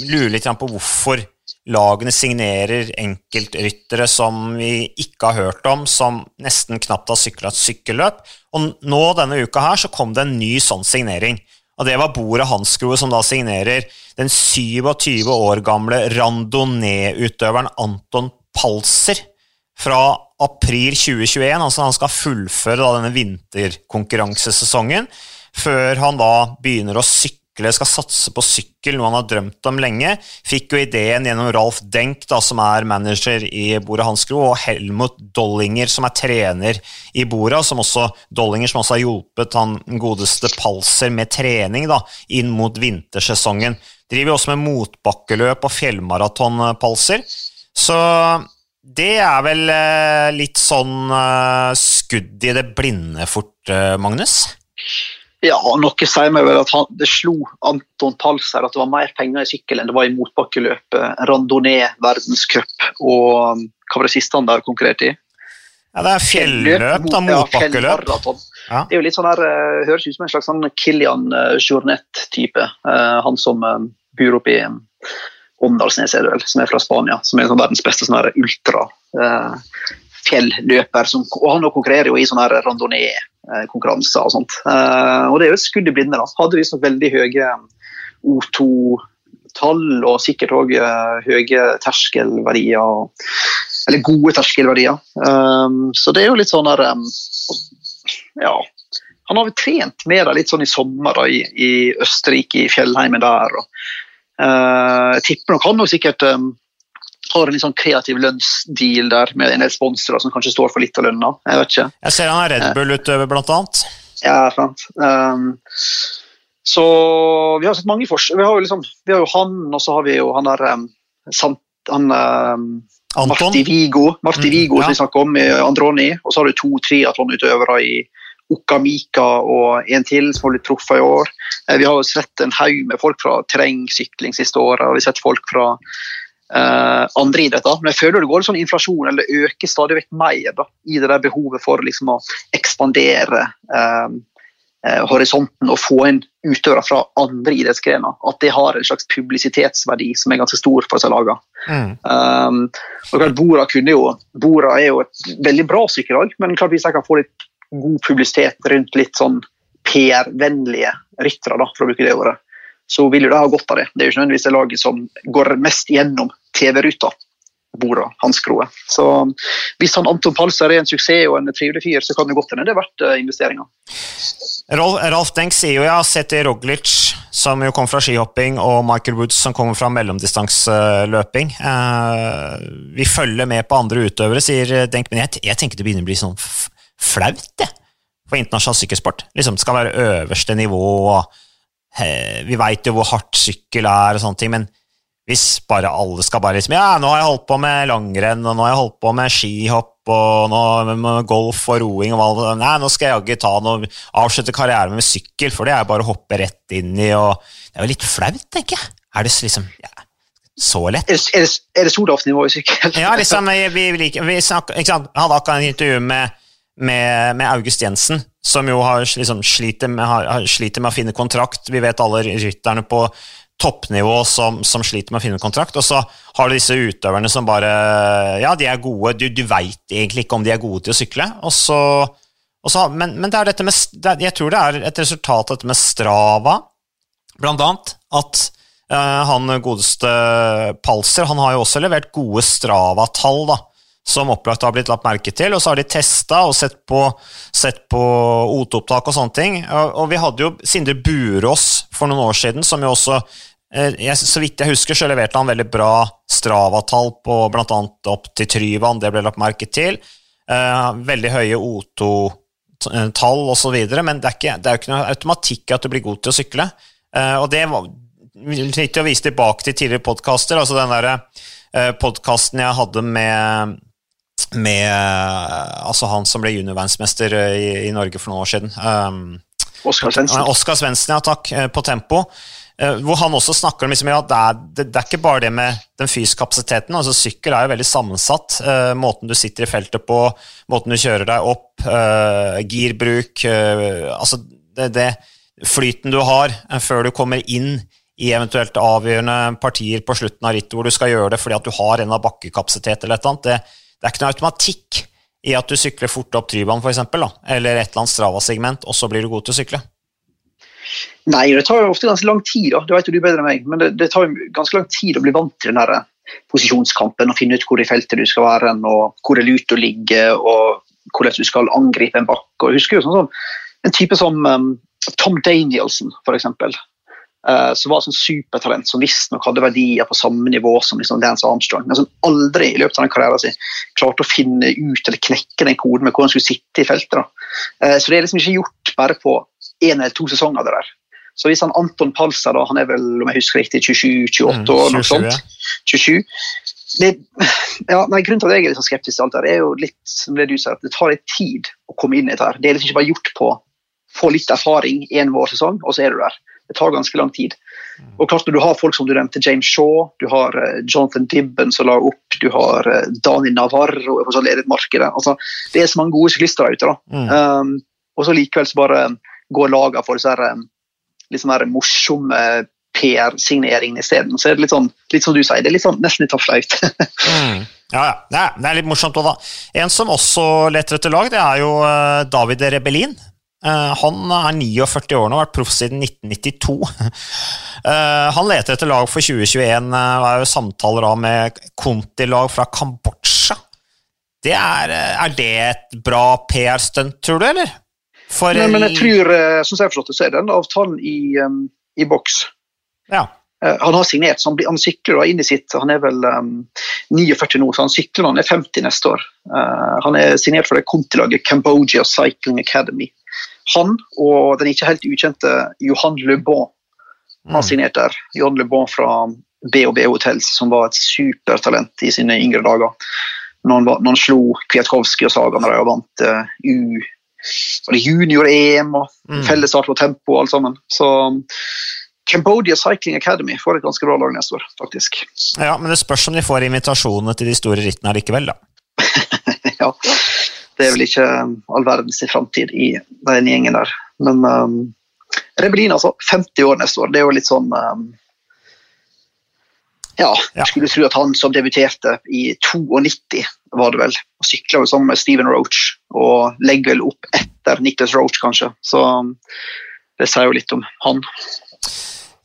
lurer litt på hvorfor lagene signerer enkeltryttere som vi ikke har hørt om, som nesten knapt har sykla et sykkelløp. Og nå denne uka her så kom det en ny sånn signering. Og det var Bordet Hansgrohe som da signerer den 27 år gamle randonee-utøveren Anton Palser fra april 2021. Altså han skal fullføre denne vinterkonkurransesesongen før han da begynner å sykle sykle, skal satse på sykkel, noe han har drømt om lenge. Fikk jo ideen gjennom Ralf Denk, da, som er manager i Bora Hansgro, og Helmut Dollinger, som er trener i Bora, som også, Dollinger som også har hjulpet han godeste Palser med trening da, inn mot vintersesongen. Driver også med motbakkeløp og fjellmaraton, Palser. Så det er vel eh, litt sånn eh, skudd i det blinde fort, eh, Magnus? Ja, noe sier meg vel at han, det slo Anton Palser at det var mer penger i sykkel enn det var i motbakkeløpet, randonee, verdenscup og um, hva var det siste han der konkurrerte i? Ja, Det er fjelløp, da, motbakkeløp. Ja, det er jo litt sånn her, uh, høres ut som en slags sånn Kilian uh, Journet-type. Uh, han som bor oppe i um, Åndalsnes, som er fra Spania. Som er sånn verdens beste sånn ultra fjelløper. Som, han konkurrerer jo i sånne randonee-konkurranser og sånt. Uh, og det er jo et skudd i blinde. da. Hadde visstnok veldig høye O2-tall og sikkert òg eh, høye terskelverdier. Eller gode terskelverdier. Um, så det er jo litt sånn der um, Ja. Han har vel trent med det litt sånn i sommer da, i, i Østerrike, i fjellheimen der. og uh, Jeg tipper nok han nok sikkert um, har en litt sånn kreativ lønnsdeal der med en del sponsorer som kanskje står for litt av lønna. Jeg vet ikke. Jeg ser han er Red Bull-utøver, blant annet. Ja, sant. Um, så vi har sett mange forskjell. Vi har jo liksom, vi har jo han, og så har vi jo han der um, sant, han, um, Marti Vigo, Marti mm, ja. som vi snakker om, i Androni. Og så har du to triatlonutøvere i Okamika og en til som har blitt truffet i år. Eh, vi har jo sett en haug med folk fra terrengsykling siste året. og Vi har sett folk fra uh, andre idretter. Men jeg føler det går en sånn inflasjon, eller øker stadig vekk mer da, i det der behovet for liksom, å ekspandere uh, uh, horisonten og få inn utøvere fra andre idrettsgrener. At det har en slags publisitetsverdi som er ganske stor for seg lagene. Mm. Um, Bora, kunne jo, Bora er jo et veldig bra sykkellag, men klart hvis jeg kan få litt god publisitet rundt litt sånn PR-vennlige ryttere, for å bruke det ordet, så vil jo de ha godt av det. Det er jo ikke nødvendigvis det laget som går mest gjennom TV-ruta. Bordet, hans kroe. Så hvis han Anton Palser er en suksess og en trivelig fyr, så kan det godt hende det er verdt investeringa. investeringer. Rolf, Ralf Denk sier jo jeg har sett i Roglic, som jo kom fra skihopping, og Michael Woods, som kommer fra mellomdistanseløping. Uh, vi følger med på andre utøvere, sier Denk, men jeg, jeg tenker det begynner å bli sånn flaut, det. For internasjonal sykkelsport. Liksom, det skal være øverste nivå. og vi veit jo hvor hardt sykkel er, og sånne ting, men hvis bare alle skal bare liksom Ja, nå har jeg holdt på med langrenn, og nå har jeg holdt på med skihopp, og nå med golf og roing og hva Nei, nå skal jeg jaggu ta noe Avslutte karrieren med sykkel, for det er bare å hoppe rett inn i, og Det er jo litt flaut, tenker jeg. Er det liksom ja, så lett? Er det, er det, det nivå i sykkel? ja, liksom, vi, vi, vi, vi snakker, ikke sant? hadde akkurat en intervju med med, med, August Jensen, som jo har, liksom, sliter, med, har, sliter, med, å finne kontrakt. Vi vet alle rytterne på toppnivå som, som, sliter med å finne kontrakt. Og så har du disse utøverne som bare Ja, de er gode, du, du veit egentlig ikke om de er gode til å sykle. Og så, og så, men, men, det er dette med, jeg tror det er et resultat av dette med Strava, blant annet. At uh, han godeste Palser han har jo også levert gode Strava-tall. da, som opplagt har blitt lagt merke til. Og så har de testa og sett på, sett på OT-opptak og sånne ting. Og, og, vi hadde jo Sindre Burås for noen år siden, som jo også jeg, Så vidt jeg husker, så leverte han veldig bra Strava-tall på bl.a. opp til Tryvann, det ble lagt merke til. Eh, veldig høye O2-tall osv., men det er, ikke, det er jo ikke noe automatikk at du blir god til å sykle. Eh, og det var litt å vise tilbake til tidligere podkaster. altså den der eh, podkasten jeg hadde med med altså han som ble juniorverdensmester i, i, Norge for noen år siden. Um, Oskar Svendsen. Oskar Svendsen, ja takk, eh, på Tempo. Uh, hvor han også snakker om liksom, ja, det, er, det, det, er, ikke bare det med den fysiske kapasiteten. altså Sykkel er jo veldig sammensatt. Uh, måten du sitter i feltet på, måten du kjører deg opp, uh, girbruk altså det, det, Flyten du har før du kommer inn i eventuelt avgjørende partier på slutten av rittet hvor du skal gjøre det fordi at du har en av bakkekapasitet eller et annet. Det er ikke noe automatikk i at du sykler fort opp Tryvann f.eks., eller et eller annet Strava-segment, og så blir du god til å sykle. Nei, det tar jo ofte ganske lang tid, da. det vet du bedre enn meg. Men det, det tar jo ganske lang tid å bli vant til den der eh, posisjonskampen og finne ut hvor i feltet du skal være, og hvor det er lurt å ligge, og hvordan du skal angripe en bakke. Og jeg husker jo sånn, sånn en type som um, Tom Danielson, f.eks. Uh, som var sånn supertalent som visstnok hadde verdier på samme nivå som liksom Dance Armstrong, men som aldri i løpet av den karrieren sin klarte å finne ut eller knekke den koden med hvor han skulle sitte i feltet. Uh, så det er liksom ikke gjort bare på én eller to sesonger. det der. Så hvis han Anton Palser, da, han er vel om jeg husker riktig 27-28 mm, år, noe sånt, 27, det, ja, nei, Grunnen til at jeg er litt sånn skeptisk til alt det er jo litt som det du sier, at det tar litt tid å komme inn i dette. her. Det er liksom ikke bare gjort på få litt erfaring en vårsesong, og så er du der. Det tar ganske lang tid. Og klart Når du har folk som du nevnte, James Shaw, du har uh, Jonathan Dibben som la opp, du har uh, Dani Navarro som leder markedet. Altså, det er så mange gode syklister der ute. da. Mm. Um, og så likevel så bare går laga for disse her, litt sånne morsomme PR-signeringene isteden. Så er det litt sånn, litt som du sier, det er litt sånn, nesten litt flaut. mm. Ja, ja. Det er litt morsomt òg, da. En som også leter etter lag, det er jo uh, David Rebellin. Uh, han er 49 år nå, og har vært proff siden 1992. uh, eh, han leter etter lag for 2021. og er jo samtaler da med Conti-lag fra Kambodsja. Det er, er, det et bra PR-stunt, tror du, eller? For, Nei, men jeg tror, som jeg har forstått det, så er den avtalen i, i boks. Ja. Han har signert, så han, blir, han sykler da inn i sitt Han er vel um, 49 nå, så han sykler når han er 50 neste år. han er signert for det kontilaget Cambodia Cycling Academy. Han og den ikke helt ukjente Johan Le Bon har mm. signert der. Johan Le Bon fra BHB Hotels, som var et supertalent i sine yngre dager. Når han, var, når han slo Kwiatkowski og Saga når de vant uh, U junior-EM og mm. fellesstart på tempo og alt sammen. Så Cambodia Cycling Academy får et ganske bra lag neste år, faktisk. Ja, Men det spørs om de får invitasjonene til de store rittene likevel, da. ja det er vel ikke um, all verdens framtid i den gjengen der. Men um, Rebellin altså 50 år neste år. Det er jo litt sånn um, ja, jeg skulle tro at han som debuterte i 92, var det vel, og sykla sammen med Steven Roach, og legger vel opp etter Nicholas Roach, kanskje. Så um, det sier jo litt om han.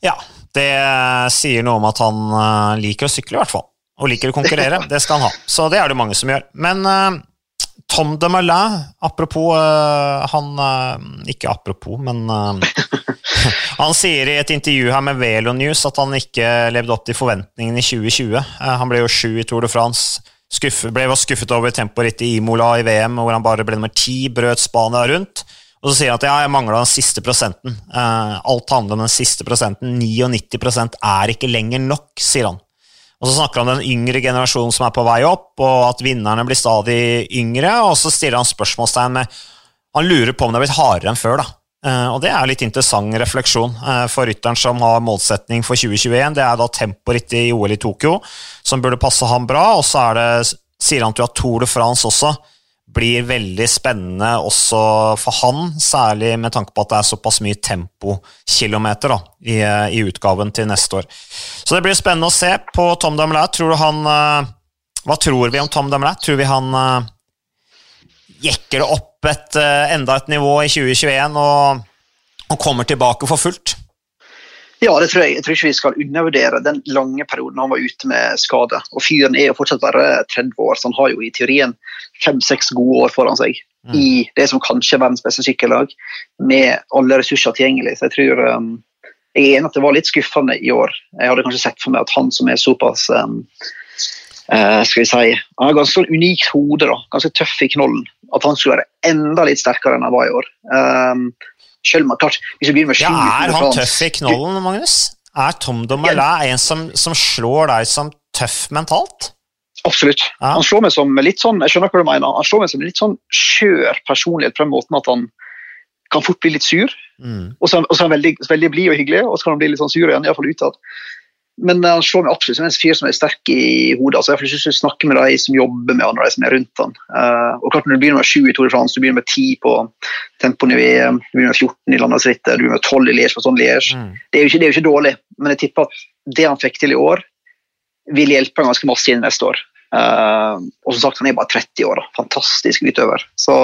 Ja, det sier noe om at han uh, liker å sykle, i hvert fall. Og liker å konkurrere. Det skal han ha. Så det er det mange som gjør. Men uh, Tom de Malin, apropos uh, Han uh, Ikke apropos, men Han sier i et intervju her med Velo News at han ikke levde opp til forventningene i 2020. han ble jo sju i Tour de France. Skuffe, ble var skuffet over temporittet i Imola i VM, hvor han bare ble nummer ti, brøt Spania rundt. Og så sier han at ja, jeg mangla den siste prosenten. alt handler om den siste prosenten. 99% er ikke lenger nok, sier han. Og så snakker han om den yngre generasjonen som er på vei opp, og at vinnerne blir stadig yngre, og så stiller han spørsmålstegn med Han lurer på om det har blitt hardere enn før, da. Uh, og det er litt interessant refleksjon uh, for rytteren som har målsetning for 2021. Det er da temporitt i OL i Tokyo, som burde passe ham bra, og så det, sier han til at Tour de France også blir veldig spennende også for han, særlig med tanke på at det er såpass mye tempokilometer da, i, i, utgaven til neste år. Så det blir spennende å se på Tom Dumoulin. Tror du han eh, Hva tror vi om Tom Dumoulin? Tror vi han jekker det opp et, uh, enda et nivå i 2021 og, og kommer tilbake for fullt? Ja, det tror jeg. Jeg tror ikke vi skal undervurdere den lange perioden han var ute med skade. Og Fyren er jo fortsatt bare 30 år, så han har jo i teorien fem-seks gode år foran seg mm. i det som kanskje er verdens beste sykkellag, med alle ressurser tilgjengelig. Så jeg tror um, jeg er enig at det var litt skuffende i år. Jeg hadde kanskje sett for meg at han som er såpass um, uh, skal vi si, Han har ganske sånn unikt hode, da, ganske tøff i knollen. At han skulle være enda litt sterkere enn han var i år. Um, selv om klart, hvis vi med ja, Er han tøff i knollen, Magnus? Er Tom Domelin en som, som, slår deg som tøff mentalt? Absolutt. Ja. Han slår meg som litt sånn jeg skjønner hva du mener, han slår meg som litt sånn skjør personlighet på den måten at han kan fort bli litt sur. Mm. Og så er han veldig, veldig blid og hyggelig, og så kan han bli litt sånn sur igjen. i hvert fall utad. Men han slår meg absolutt som en fyr som er sterk i hodet. altså Jeg får ikke snakke med de som jobber med han og de som er rundt han. Uh, og klart Når du begynner med sju i Tour de France, du begynner med 10 på tempoen i VM, du begynner med 14 i Landslagsrittet, du begynner med 12 i Liège på sånn Liège. Mm. Det, er jo ikke, det er jo ikke dårlig, men jeg tipper at det han fikk til i år, vil hjelpe han ganske masse inn neste år. Uh, og som sagt, han er bare 30 år. da, Fantastisk utøver. Så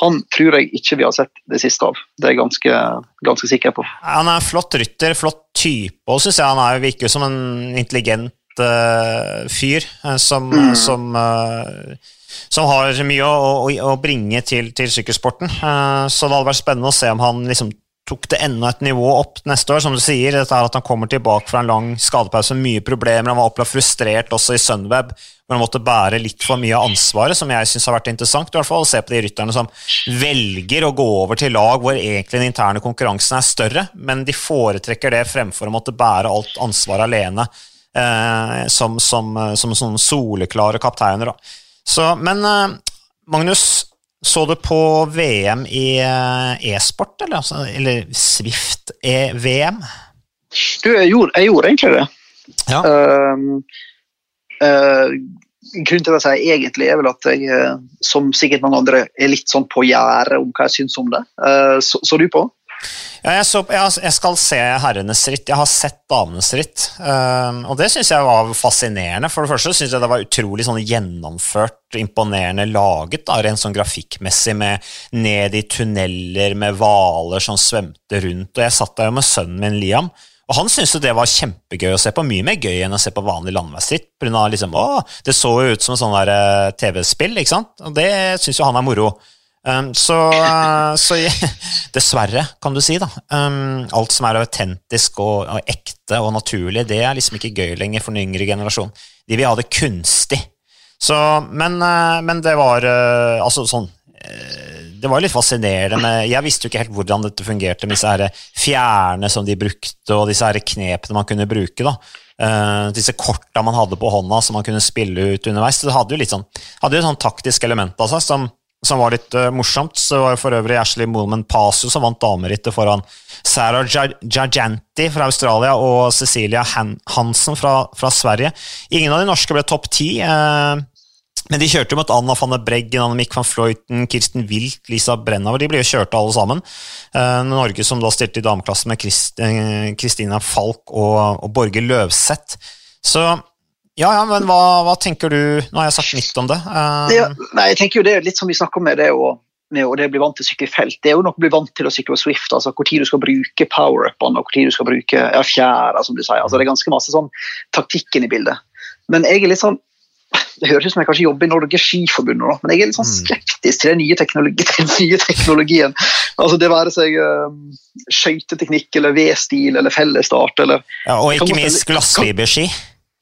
han tror jeg ikke vi har sett det siste av. Det er jeg ganske, ganske sikker på. Han er en flott rytter, flott type og syns jeg. Han er, virker som en intelligent uh, fyr uh, som, mm. som, uh, som, har mye å, å, å bringe til, til sykkelsporten. så det hadde vært spennende å se om han liksom tok det enda et nivå opp neste år. Som du sier, dette er at han kommer tilbake fra en lang skadepause mye problemer. Han var opplagt frustrert også i Sunweb, hvor han måtte bære litt for mye av ansvaret, som jeg syns har vært interessant. i hvert fall, Å se på de rytterne som velger å gå over til lag hvor egentlig den interne konkurransen er større, men de foretrekker det fremfor å måtte bære alt ansvaret alene. Eh, som, som, som sånne soleklare kapteiner. Da. Så, men eh, Magnus, så du på VM i eh, e-sport, eller, altså, eller Swift-VM? Du, jeg gjorde, jeg gjorde, egentlig det. Ja. Uh, uh, grunnen til å si egentlig er vel at jeg, eh, som sikkert mange andre, er litt sånn på gjerdet om hva jeg syns om det. Så, så, du på? Ja, jeg, så, jeg, skal se herrenes ritt. Jeg har sett damenes ritt. Uh, og det syns jeg var fascinerende. For det første syns jeg det var utrolig sånn gjennomført, imponerende laget, da, rent sånn grafikkmessig, med ned i tunneler med hvaler som svømte rundt. Og jeg satt der jo med sønnen min Liam. Og han syntes det var kjempegøy å se på, mye mer gøy enn å se på vanlig landeveisritt. Liksom, det så jo ut som et sånn eh, TV-spill, ikke sant? og det syns jo han er moro. Um, så, uh, så dessverre, kan du si, da. Um, alt som er autentisk og, og, ekte og naturlig, det er liksom ikke gøy lenger for den yngre generasjonen. De vil ha det kunstig. Så, men, uh, men det var uh, altså sånn Det var litt fascinerende med Jeg visste jo ikke helt hvordan dette fungerte med disse her fjærene som de brukte, og disse her knepene man kunne bruke. da. Uh, disse korta man hadde på hånda som man kunne spille ut underveis. Det hadde jo litt sånn, hadde jo sånn taktisk element av seg som som var litt uh, morsomt. Så var jo for øvrig Ashley Moolman Pasio som vant damerittet foran Sarah Giganti fra Australia og Cecilia Han Hansen fra, fra, Sverige. Ingen av de norske ble topp ti. Uh, men de kjørte jo mot Anna van der Breggen, Annemiek van Fløyten, Kirsten Wilt, Lisa Brennauer. De ble jo kjørt alle sammen. Uh, Norge som da stilte i dameklassen med Kristina Falk og, og Borge Løvseth. Så ja, ja, men hva, hva, tenker du Nå har jeg sagt litt om det. Uh... Ja, nei, jeg tenker jo det er litt som vi snakker om med det å, med å det bli vant til å sykle felt. Det er jo nok å bli vant til å sykle på Swift. altså Hvor tid du skal bruke power-upene og hvor tid du skal bruke ja, fjæra, som du sier. altså Det er ganske masse sånn taktikken i bildet. Men jeg er litt sånn det høres ut som jeg kanskje jobber i Norge Skiforbund, nå, men jeg er litt sånn mm. skeptisk til den nye, teknologi, den nye teknologien. Altså Det være seg uh, skøyteteknikk eller V-stil eller fellesstart eller ja, Og ikke minst glassfiberski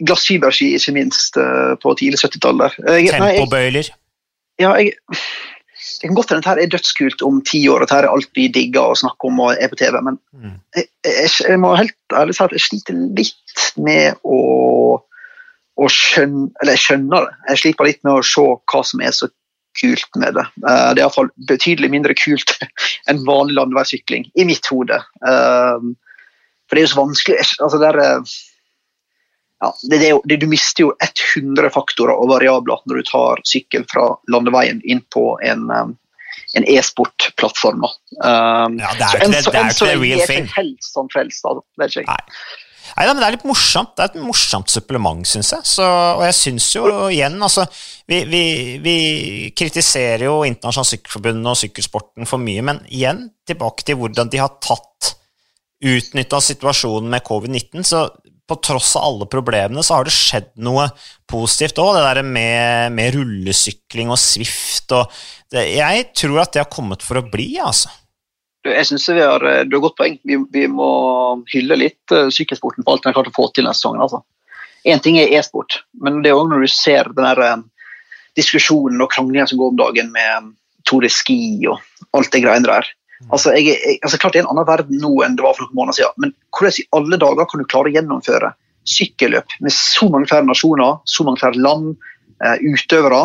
glassfiberski, ikke minst, uh, på tidlig 70-tallet. Tempobøyler? Ja, jeg, det kan godt hende dette er dødskult om ti år, at dette er alt vi digger å snakke om og er på TV, men mm. jeg, jeg, jeg, må helt ærlig si at jeg sliter litt med å, å skjønne Eller jeg skjønner det. Jeg sliter litt med å se hva som er så kult med det. Uh, det er iallfall betydelig mindre kult enn vanlig landeveissykling, i mitt hode. Uh, for det er jo så vanskelig altså det er, ja, det, det, det, Du mister jo 100 faktorer og variabler når du tar sykkel fra landeveien inn på en, um, en e-sportplattform. Um, ja, det er ikke det, det, real thing. Helst som frelst, altså. det er ikke Nei. Nei, men Det er litt morsomt. Det er et morsomt supplement, syns jeg. Så, og jeg syns jo igjen altså, vi, vi, vi, kritiserer jo Internasjonalt Sykkelforbund og sykkelsporten for mye, men igjen tilbake til hvordan de har tatt utnytta situasjonen med covid-19. Så på tross av alle problemene, så har det skjedd noe positivt òg. Det der med, med, rullesykling og Swift og det, Jeg tror at det har kommet for å bli, altså. Jeg synes vi har, Du har godt poeng. Vi, vi må hylle litt uh, sykkelsporten på alt den har klart å få til denne sesongen. altså. Én ting er e-sport, men det er òg når du ser den der, uh, diskusjonen og kranglinga som går om dagen med Tore Ski og alt det greiene der. Mm. Altså, jeg, jeg, altså, klart Det er en annen verden nå enn det var for noen måneder siden, men hvordan i alle dager kan du klare å gjennomføre sykkelløp med så mange flere nasjoner, så mange flere land, eh, utøvere,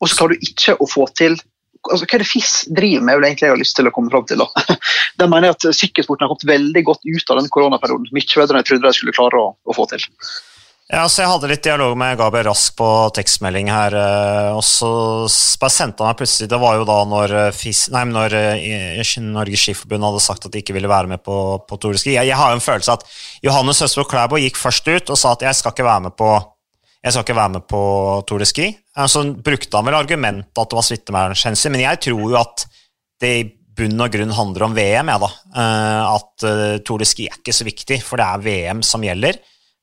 og så klarer du ikke å få til altså, Hva er det FIS driver med, vil egentlig jeg har lyst til å komme fram til. Da. De mener at sykkelsporten har kommet veldig godt ut av den koronaperioden. Mye bedre enn jeg trodde de skulle klare å, å få til. Ja, så Jeg hadde litt dialog med Gabriel Rask på tekstmelding her, eh, og så bare sendte han meg plutselig Det var jo da når, eh, FIS, nei, når eh, Norges Skiforbund hadde sagt at de ikke ville være med på, på Tour de Ski. Jeg, jeg, har jo en følelse at Johannes Høstbro Klæbo gikk først ut og sa at jeg skal ikke være med på jeg skal ikke være med på Tour de Ski. Så brukte han vel argumentet at det var smittevernhensyn, men jeg tror jo at det i bunn og grunn handler om VM, ja da. At Tour de Ski er ikke så viktig, for det er VM som gjelder.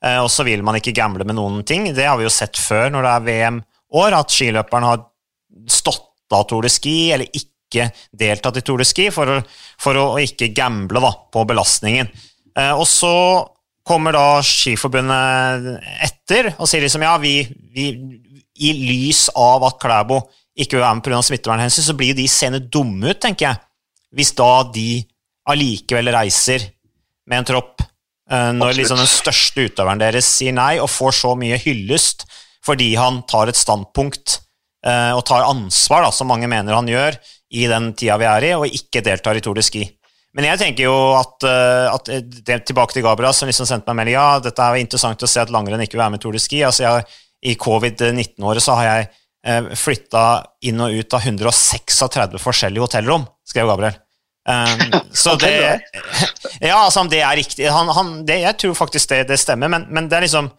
Eh, og så vil man ikke gamble med noen ting. Det har vi jo sett før når det er VM-år, at skiløperen har stått av Tour de Ski eller ikke deltatt i Tour de Ski, for å, for å ikke gamble da, på belastningen. Eh, og så kommer da Skiforbundet etter og sier liksom ja, vi, vi i lys av at Klæbo ikke vil være med pga. smittevernhensyn, så blir jo de seende dumme ut, tenker jeg. Hvis da de allikevel reiser med en tropp når liksom den største utøveren deres sier nei, og får så mye hyllest fordi han tar et standpunkt eh, og tar ansvar, da, som mange mener han gjør, i den tida vi er i, og ikke deltar i Tour de Ski. Men jeg tenker jo at, eh, at det, tilbake til Gabriel, som liksom sendte meg melding ja, dette er jo interessant å se at langrenn ikke vil være med i Tour de Ski. altså jeg, I covid-19-året så har jeg eh, flytta inn og ut av 136 forskjellige hotellrom, skrev Gabriel. Um, så det Ja, altså, det er riktig han, han, det, Jeg tror faktisk det, det stemmer, men, men, det er liksom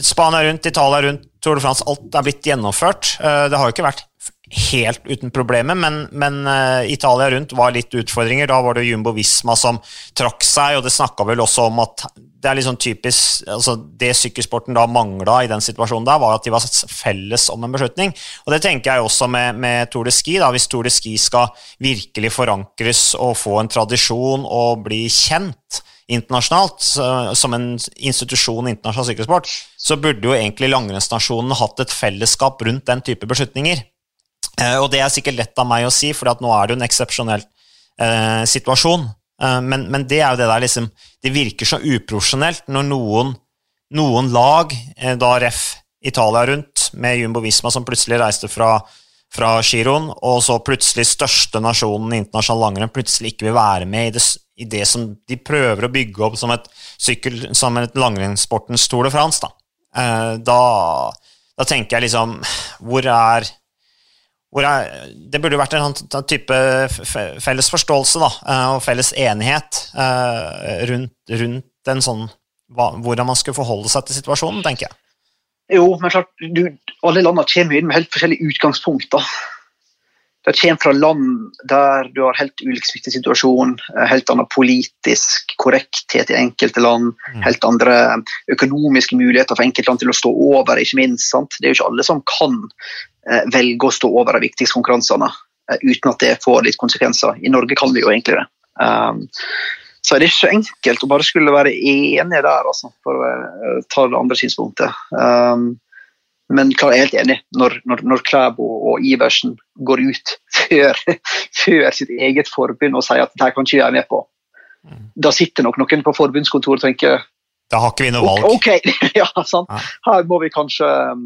Spania rundt, Italia rundt, Tour de France, alt er blitt gjennomført. Uh, det har jo ikke vært helt uten problemer, men, men uh, Italia rundt var litt utfordringer. Da var det Jumbo Visma som trakk seg, og det snakka vel også om at det er sånn typisk altså Det sykkelsporten da mangla i den situasjonen der, var at de var felles om en beslutning. Og det tenker jeg også med, med Tour de Ski. da, Hvis Tour de Ski skal virkelig forankres og få en tradisjon og bli kjent internasjonalt som en institusjon i internasjonal sykkelsport, så burde jo egentlig langrennsnasjonen hatt et fellesskap rundt den type beslutninger. Eh, og det er sikkert lett av meg å si, for nå er det jo en eksepsjonell eh, situasjon. Eh, men, men, det er jo det der liksom Det virker så uprofesjonelt når noen, noen lag, da ref Italia rundt, med Jumbo Visma som plutselig reiste fra, fra Giron, og så plutselig største nasjonen i internasjonal langrenn plutselig ikke vil være med i det, i det, som de prøver å bygge opp som et, sykkel, som et langrennssportens Tour de France. Da. Da, da tenker jeg liksom Hvor er jeg, det burde vært en sånn type felles forståelse da, eh, og felles enighet eh, rundt, rundt en sånn hvordan man skulle forholde seg til situasjonen, tenker jeg. Jo, men klart, du, alle landene kommer inn med helt forskjellige utgangspunkter. De kommer fra land der du har helt ulik smittesituasjon, eh, helt annen politisk korrekthet i enkelte land, mm. helt andre økonomiske muligheter for enkeltland til å stå over, ikke minst. Sant? Det er jo ikke alle som kan eh, velge å stå over de viktigste konkurransene eh, uten at det får litt konsekvenser. I Norge kan vi jo egentlig det. Um, så er det ikke så enkelt å bare skulle være enige der, altså, for å uh, ta det andre synspunktet. Um, men klar, jeg er helt enig. Når, når, når Klæbo og Iversen går ut før, før, sitt eget forbund og sier at dette kan ikke jeg være med på, da sitter nok noen på forbundskontoret og tenker Da har ikke vi noe valg. Ok, ja, sant. Her må vi kanskje uh,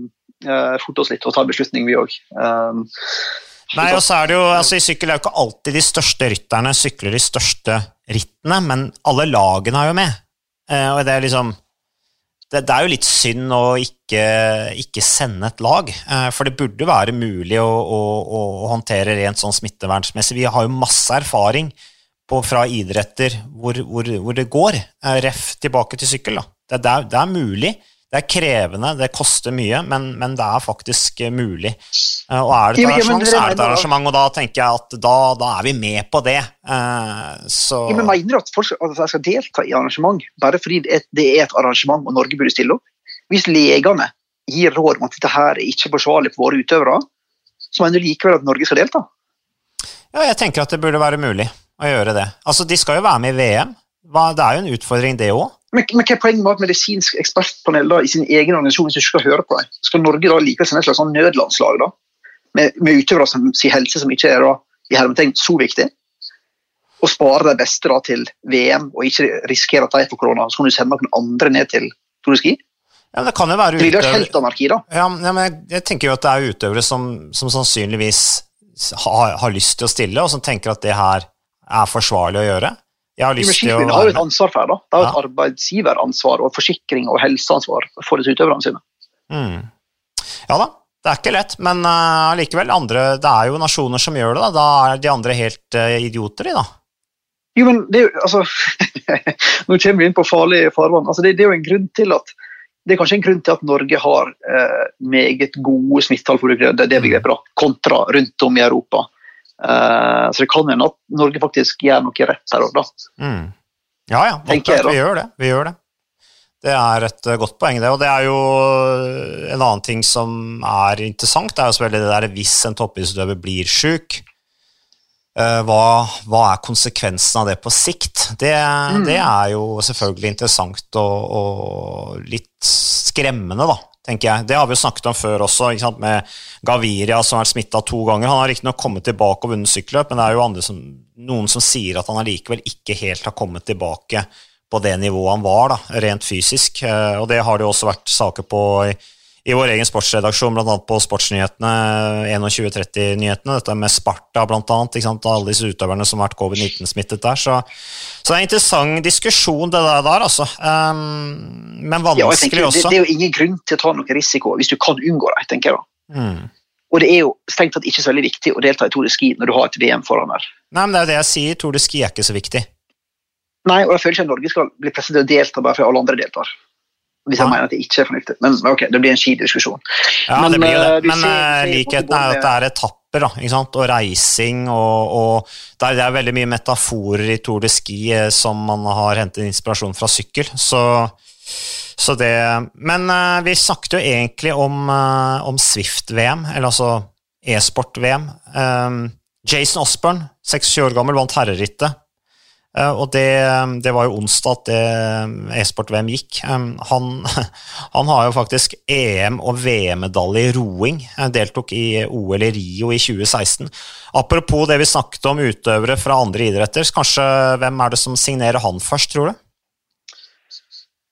forte oss litt og ta en beslutning, vi òg. Um, Nei, og så er det jo, altså I sykkel er jo ikke alltid de største rytterne sykler de største rittene, men alle lagene er jo med. Uh, og det er liksom det, det, er jo litt synd å ikke, ikke, sende et lag, eh, for det burde være mulig å, å, å håndtere rent sånn smittevernsmessig. Vi har jo masse erfaring på, fra idretter hvor, hvor, hvor, det går. Eh, ref tilbake til sykkel. Det, det, er, det er mulig. Det er krevende, det koster mye, men, men det er faktisk eh, mulig. Eh, og er det et arrangement, så er det et arrangement, og da tenker jeg at da, da er vi med på det. Eh, så ja, men Mener du at folk skal delta i arrangement bare fordi det er et arrangement og Norge burde stille opp? Hvis legene gir råd om at dette her er ikke forsvarlig for våre utøvere, så mener du likevel at Norge skal delta? Ja, jeg tenker at det burde være mulig å gjøre det. Altså, De skal jo være med i VM. Det er jo en utfordring, det òg. Men, men hva er poenget med at medisinsk ekspertpanel da, i sin egen organisasjon hvis du skal høre på dem? Skal Norge da like sende et slags sånn nødlandslag da? Med, med utøvere som sier helse som ikke er da, i hermetegn så viktig? Og spare de beste da, til VM og ikke risikere at de får korona? Så kan du sende noen andre ned til Tour Ski? Ja, det kan jo være utøvere... Ja, men jeg, jeg, tenker jo at det er utøvere som, som sannsynligvis har, har, lyst til å stille, og som tenker at det her er forsvarlig å gjøre. Jeg har jo et ansvar for det. da. Det er jo et arbeidsgiveransvar og forsikring og helseansvar for utøverne sine. Mm. Ja da, det er ikke lett, men allikevel, uh, det er jo nasjoner som gjør det. Da, da er de andre helt uh, idioter, de, da. Jo, men det er jo, altså, Nå kommer vi inn på farlig farvann. Altså, det, det, er jo en grunn til at det er kanskje en grunn til at Norge har eh, meget gode smittetall for det, det begrepet, da, kontra rundt om i Europa. Uh, så det kan hende at Norge faktisk gjør noe rett her òg, da. Mm. Ja ja, godt vi gjør det. Vi gjør det. Det er et uh, godt poeng, det. Og det er jo uh, en annen ting som er interessant, det er jo selvfølgelig det der hvis en toppidrettsutøver blir sjuk, hva, hva, er konsekvensen av det på sikt? Det, mm. det er jo selvfølgelig interessant og, og, litt skremmende, da, tenker jeg. Det har vi jo snakket om før også, med Gaviria som har vært smitta to ganger. Han har riktignok kommet tilbake og vunnet sykkelløp, men det er jo som, noen som sier at han allikevel ikke helt har kommet tilbake på det nivået han var, da, rent fysisk. Uh, og det har det jo også vært saker på i i vår egen sportsredaksjon, bl.a. på Sportsnyhetene, 21.30-nyhetene, dette med Sparta bl.a., alle disse utøverne som har vært covid-19-smittet der. Så, så, det er en interessant diskusjon, det der, altså. Um, men vanskelig ja, også. Det, det, er jo ingen grunn til å ta noe risiko hvis du kan unngå det, tenker jeg da. Mm. Og det er jo strengt tatt ikke så veldig viktig å delta i Tour de Ski når du har et VM foran her. Nei, men det er jo det jeg sier, Tour de Ski er ikke så viktig. Nei, og jeg føler ikke at Norge skal bli presset til å delta bare fordi alle andre deltar. Hvis jeg mener at det ikke er fornuftig. Men ok, det blir en skidiskusjon. Ja, men, det blir det. Eh, men ser, eh, likheten er at det er etapper da, og reising, og, og det, er, veldig mye metaforer i Tour de Ski eh, som man har hentet inspirasjon fra sykkel. Så, så det Men vi snakket jo egentlig om, om Swift-VM, eller altså e-sport-VM. Jason Osborne, 26 år gammel, vant herrerittet og det, det, var jo onsdag at eh, e-sport-VM gikk. Han, han, har jo faktisk EM- og VM-medalje i roing. Han deltok i OL i Rio i 2016. Apropos det vi snakket om utøvere fra andre idretter, kanskje hvem er det som signerer han først, tror du?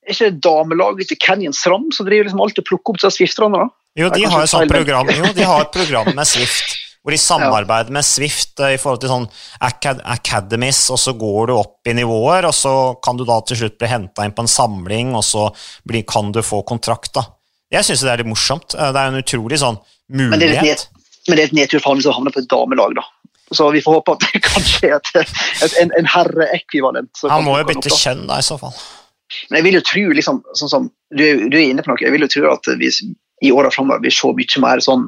Ikke damelaget til Canyon Sram som driver liksom alltid plukker opp disse Swift-erne? Jo, de har jo sånn program, jo, de har et program med Swift hvor de samarbeider med Swift eh, i forhold til sånn academies, og så går du opp i nivåer, og så kan du da til slutt bli henta inn på en samling, og så blir, kan du få kontrakt. da. Jeg syns det er litt morsomt. Eh, det er en utrolig sånn mulighet. Men det er, et, men det er nedtur for han som havner på et damelag, da. Så vi får håpe at det kan skje et, et, en, en herreekvivalent. Han må jo bytte kjønn, da, i så fall. Men jeg vil jo tro, liksom, sånn som du, du, er inne på noe, jeg vil jo tro at vi i åra framover vil se mye mer sånn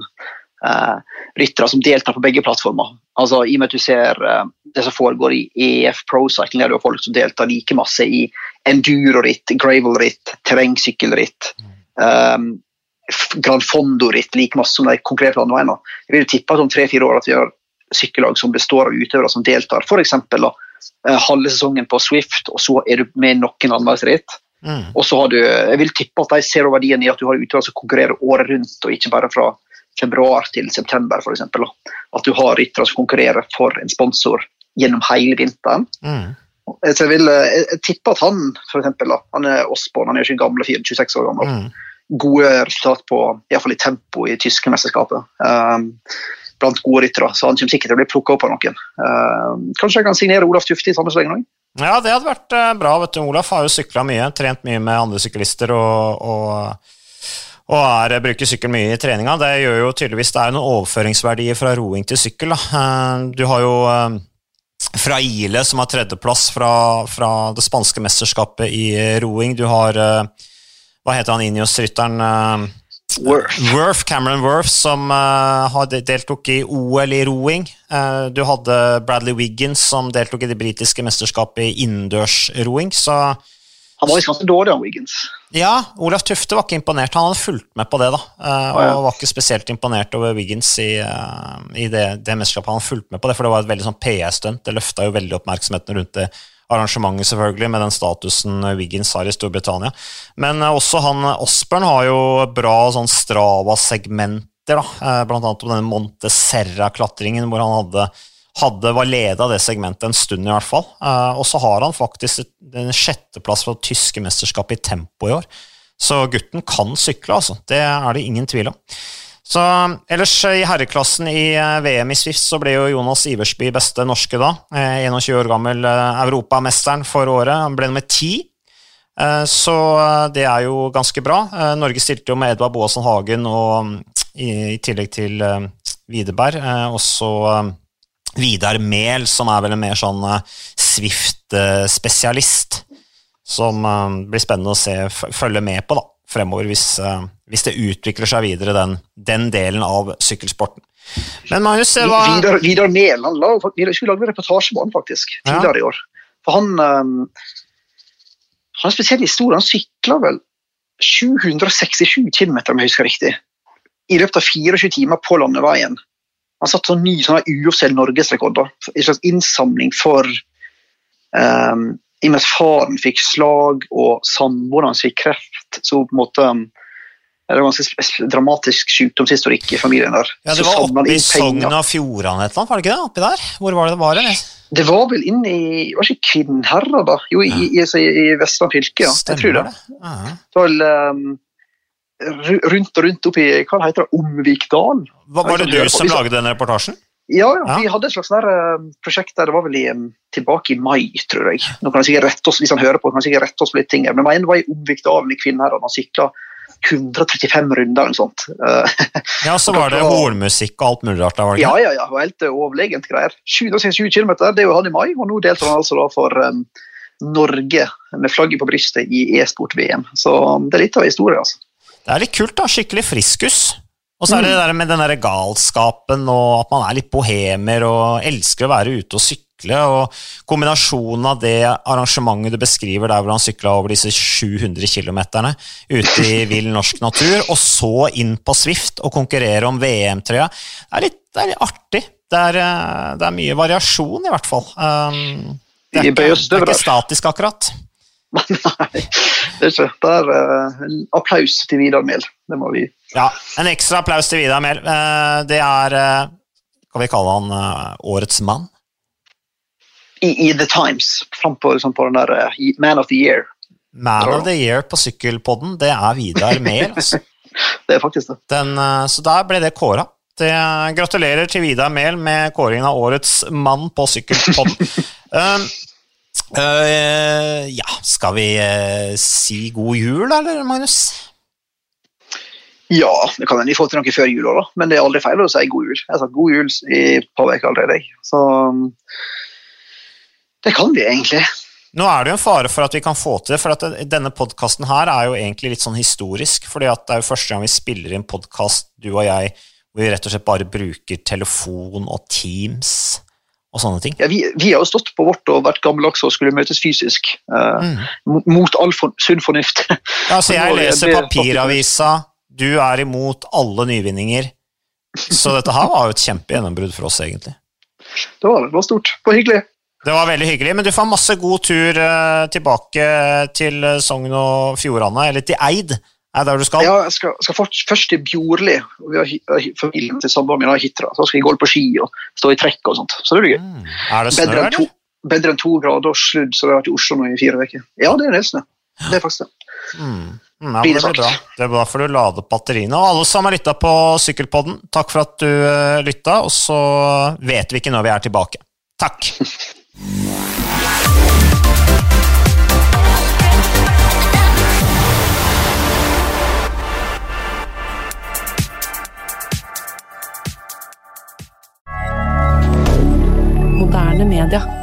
uh, ryttere som deltar på begge plattformer. Altså, I og med at du ser uh, det som foregår i EF Pro Cycling, der du har folk som deltar like masse i enduro-ritt, gravel-ritt, terrengsykkelritt. Um, Grand Fondo-ritt like masse som de konkurrerer landeveiene. Jeg vil tippe at om tre-fire år at vi har sykkellag som består av utøvere som deltar. F.eks. Uh, halve sesongen på Swift, og så er du med noen landeveisritt. Mm. Og så har du, jeg vil tippe at de ser verdien i at du har utøvere som konkurrerer året rundt, og ikke bare fra februar til september, f.eks. At du har ryttere som konkurrerer for en sponsor gjennom hele vinteren. Mm. Så jeg, vil, jeg, jeg tipper at han for eksempel, han er Osborn, han er ikke gammel 26 år gammel. Mm. Gode resultat på, iallfall i tempo i tyske mesterskapet. Um, blant gode ryttere, så han kommer sikkert til å bli plukka opp av noen. Um, kanskje jeg kan signere Olaf Tufte i samme sleng òg? Ja, det hadde vært uh, bra. vet du. Olaf har jo sykla mye, trent mye med andre syklister og, og og er, bruker sykkel mye i treninga. Det gjør jo tydeligvis det er noen overføringsverdier fra roing til sykkel. Da. Eh, du har jo eh, fra Ile, som har tredjeplass fra, fra det spanske mesterskapet i roing. Du har eh, Hva heter han Inios-rytteren? Worth. Cameron Worth, som deltok i OL i roing. Du hadde Bradley Wiggins, som deltok i det britiske mesterskapet i innendørsroing. roing han var visst ganske dårlig, han Wiggins. Ja, Olaf Tufte var ikke imponert. Han hadde fulgt med på det, da. Eh, og oh, ja. var ikke spesielt imponert over Wiggins i, eh, i det, det, mesterskapet. Han fulgte med på det, for det var et veldig sånn PR-stunt. Det løfta jo veldig oppmerksomheten rundt det arrangementet, selvfølgelig, med den statusen Wiggins har i Storbritannia. Men eh, også han Osbjørn har jo bra sånn Strava-segmenter, da. Blant annet om denne Monte Serra-klatringen, hvor han hadde hadde, var leder av det segmentet en stund, i hvert fall. Uh, og så har han faktisk en sjetteplass fra det tyske mesterskapet i tempo i år. Så gutten kan sykle, altså. Det er det ingen tvil om. Så Ellers i herreklassen i eh, VM i Swift så ble jo Jonas Iversby beste norske da. 21 eh, år gammel europamesteren for året. Han ble nummer ti. Så det er jo ganske bra. Norge stilte jo med Edvard Boasson Hagen og, i, tillegg til Widerberg. Og så Vidar Mehl, som er vel en mer sånn uh, Swift-spesialist. Som uh, blir spennende å se, følge med på da, fremover, hvis, uh, hvis det utvikler seg videre, den, den, delen av sykkelsporten. Men Magnus, hva Vidar, Vidar Mehl han la, vi skulle lage en reportasje på han faktisk, tidligere ja. i år. For han han har en spesiell historie. Han sykla vel 767 km, om jeg husker riktig, i løpet av 24 timer på landeveien Han satt sånn ny sånn uoffisiell norgesrekord. En slags innsamling for um, I og med at faren fikk slag og samboeren hans fikk kreft, så på en måte det var ganske dramatisk sykdomshistorikk i familien der. Ja, Det var oppe i Sogn og Fjordane et eller annet, var det ikke det? Oppi der? Hvor var det det var? Eller? Det var vel inne i Var ikke Kvinnherad, da? Jo, i, i, i, i Vestland fylke, ja. Stemmer jeg tror det. det. Ja. Det var vel um, rundt og rundt oppi Hva heter det? Omvikdal? Var, var det du som lagde den reportasjen? Ja, ja, vi hadde et slags der, uh, prosjekt der det var vel i, um, tilbake i mai, tror jeg. Nå kan jeg sikkert rette oss, Hvis han hører på, kan han sikkert rette oss på litt ting. Men en var i Omvikdalen i Kvinnherad. Han sykla 135 runder eller noe sånt. ja, så var det hornmusikk og alt mulig rart der, var det ikke? Ja, ja, ja. Det var helt overlegent greier. 767 km, det er jo han i mai, og nå deltar han altså da for um, Norge med flagget på brystet i e-sport-VM. Så det er litt av historie, altså. Det er litt kult, da. Skikkelig friskus. Og så er det det der med den der galskapen og at man er litt bohemer og elsker å være ute og sykle sykle. og Kombinasjonen av det arrangementet du beskriver der hvor han sykla over disse 700 km ute i vill norsk natur, og så inn på Swift og konkurrere om VM-trøya, det, det, er litt artig. Det er, eh, det er, mye variasjon, i hvert fall. Um, det, er ikke, det er ikke statisk, akkurat. Nei, det er ikke. Er uh, en applaus til Vidar Mehl. Det må vi Ja, en ekstra applaus til Vidar Mehl. Uh, det er uh, Kan vi kalle han årets mann? i, i The Times, frampå liksom, på den der Man of the Year. Man of the Year på sykkelpodden, det er Vidar Mehl. Altså. det er faktisk det. Den, så der ble det kåra. Det, gratulerer til Vidar Mehl med kåringen av årets mann på sykkelpodden. uh, ja, skal vi si god jul, eller, Magnus? Ja, det kan hende vi får til noe før jul òg, men det er aldri feil å si god jul. Jeg har sagt god jul i et par uker allerede. Så det kan vi egentlig. Nå er det jo en fare for at vi kan få til det, for at denne podkasten her er jo egentlig litt sånn historisk. fordi at det er jo første gang vi spiller inn podkast, du og jeg, hvor vi rett og slett bare bruker telefon og Teams og sånne ting. Ja, vi, vi har jo stått på vårt og vært gammeldagse og skulle møtes fysisk. Uh, mm. Mot all for, sunn fornuft. Ja, så jeg leser papiravisa, du er imot alle nyvinninger. Så dette her var jo et kjempegjennombrudd for oss, egentlig. Det var det. Det var stort. Det var hyggelig. Det var veldig hyggelig, men du får masse god tur uh, tilbake til Sogn og Fjordane, eller til Eid. Er det der du skal? Ja, jeg skal, skal først til Bjorli. Vi har familien til samboeren min har Hitra. Så skal vi gå på ski og stå i trekk og sånt. Så det blir gøy. Mm. Er det snø, bedre enn to, bedre enn to grader og sludd, så vi har vært i Oslo nå i fire uker. Ja, det er en del snø. Det er faktisk det. Mm. Mm, ja, det, blir bra. det er bra for du lader batteriene. Og alle som har lytta på Sykkelpodden, takk for at du uh, lytta, og så vet vi ikke når vi er tilbake. Takk! moderne media.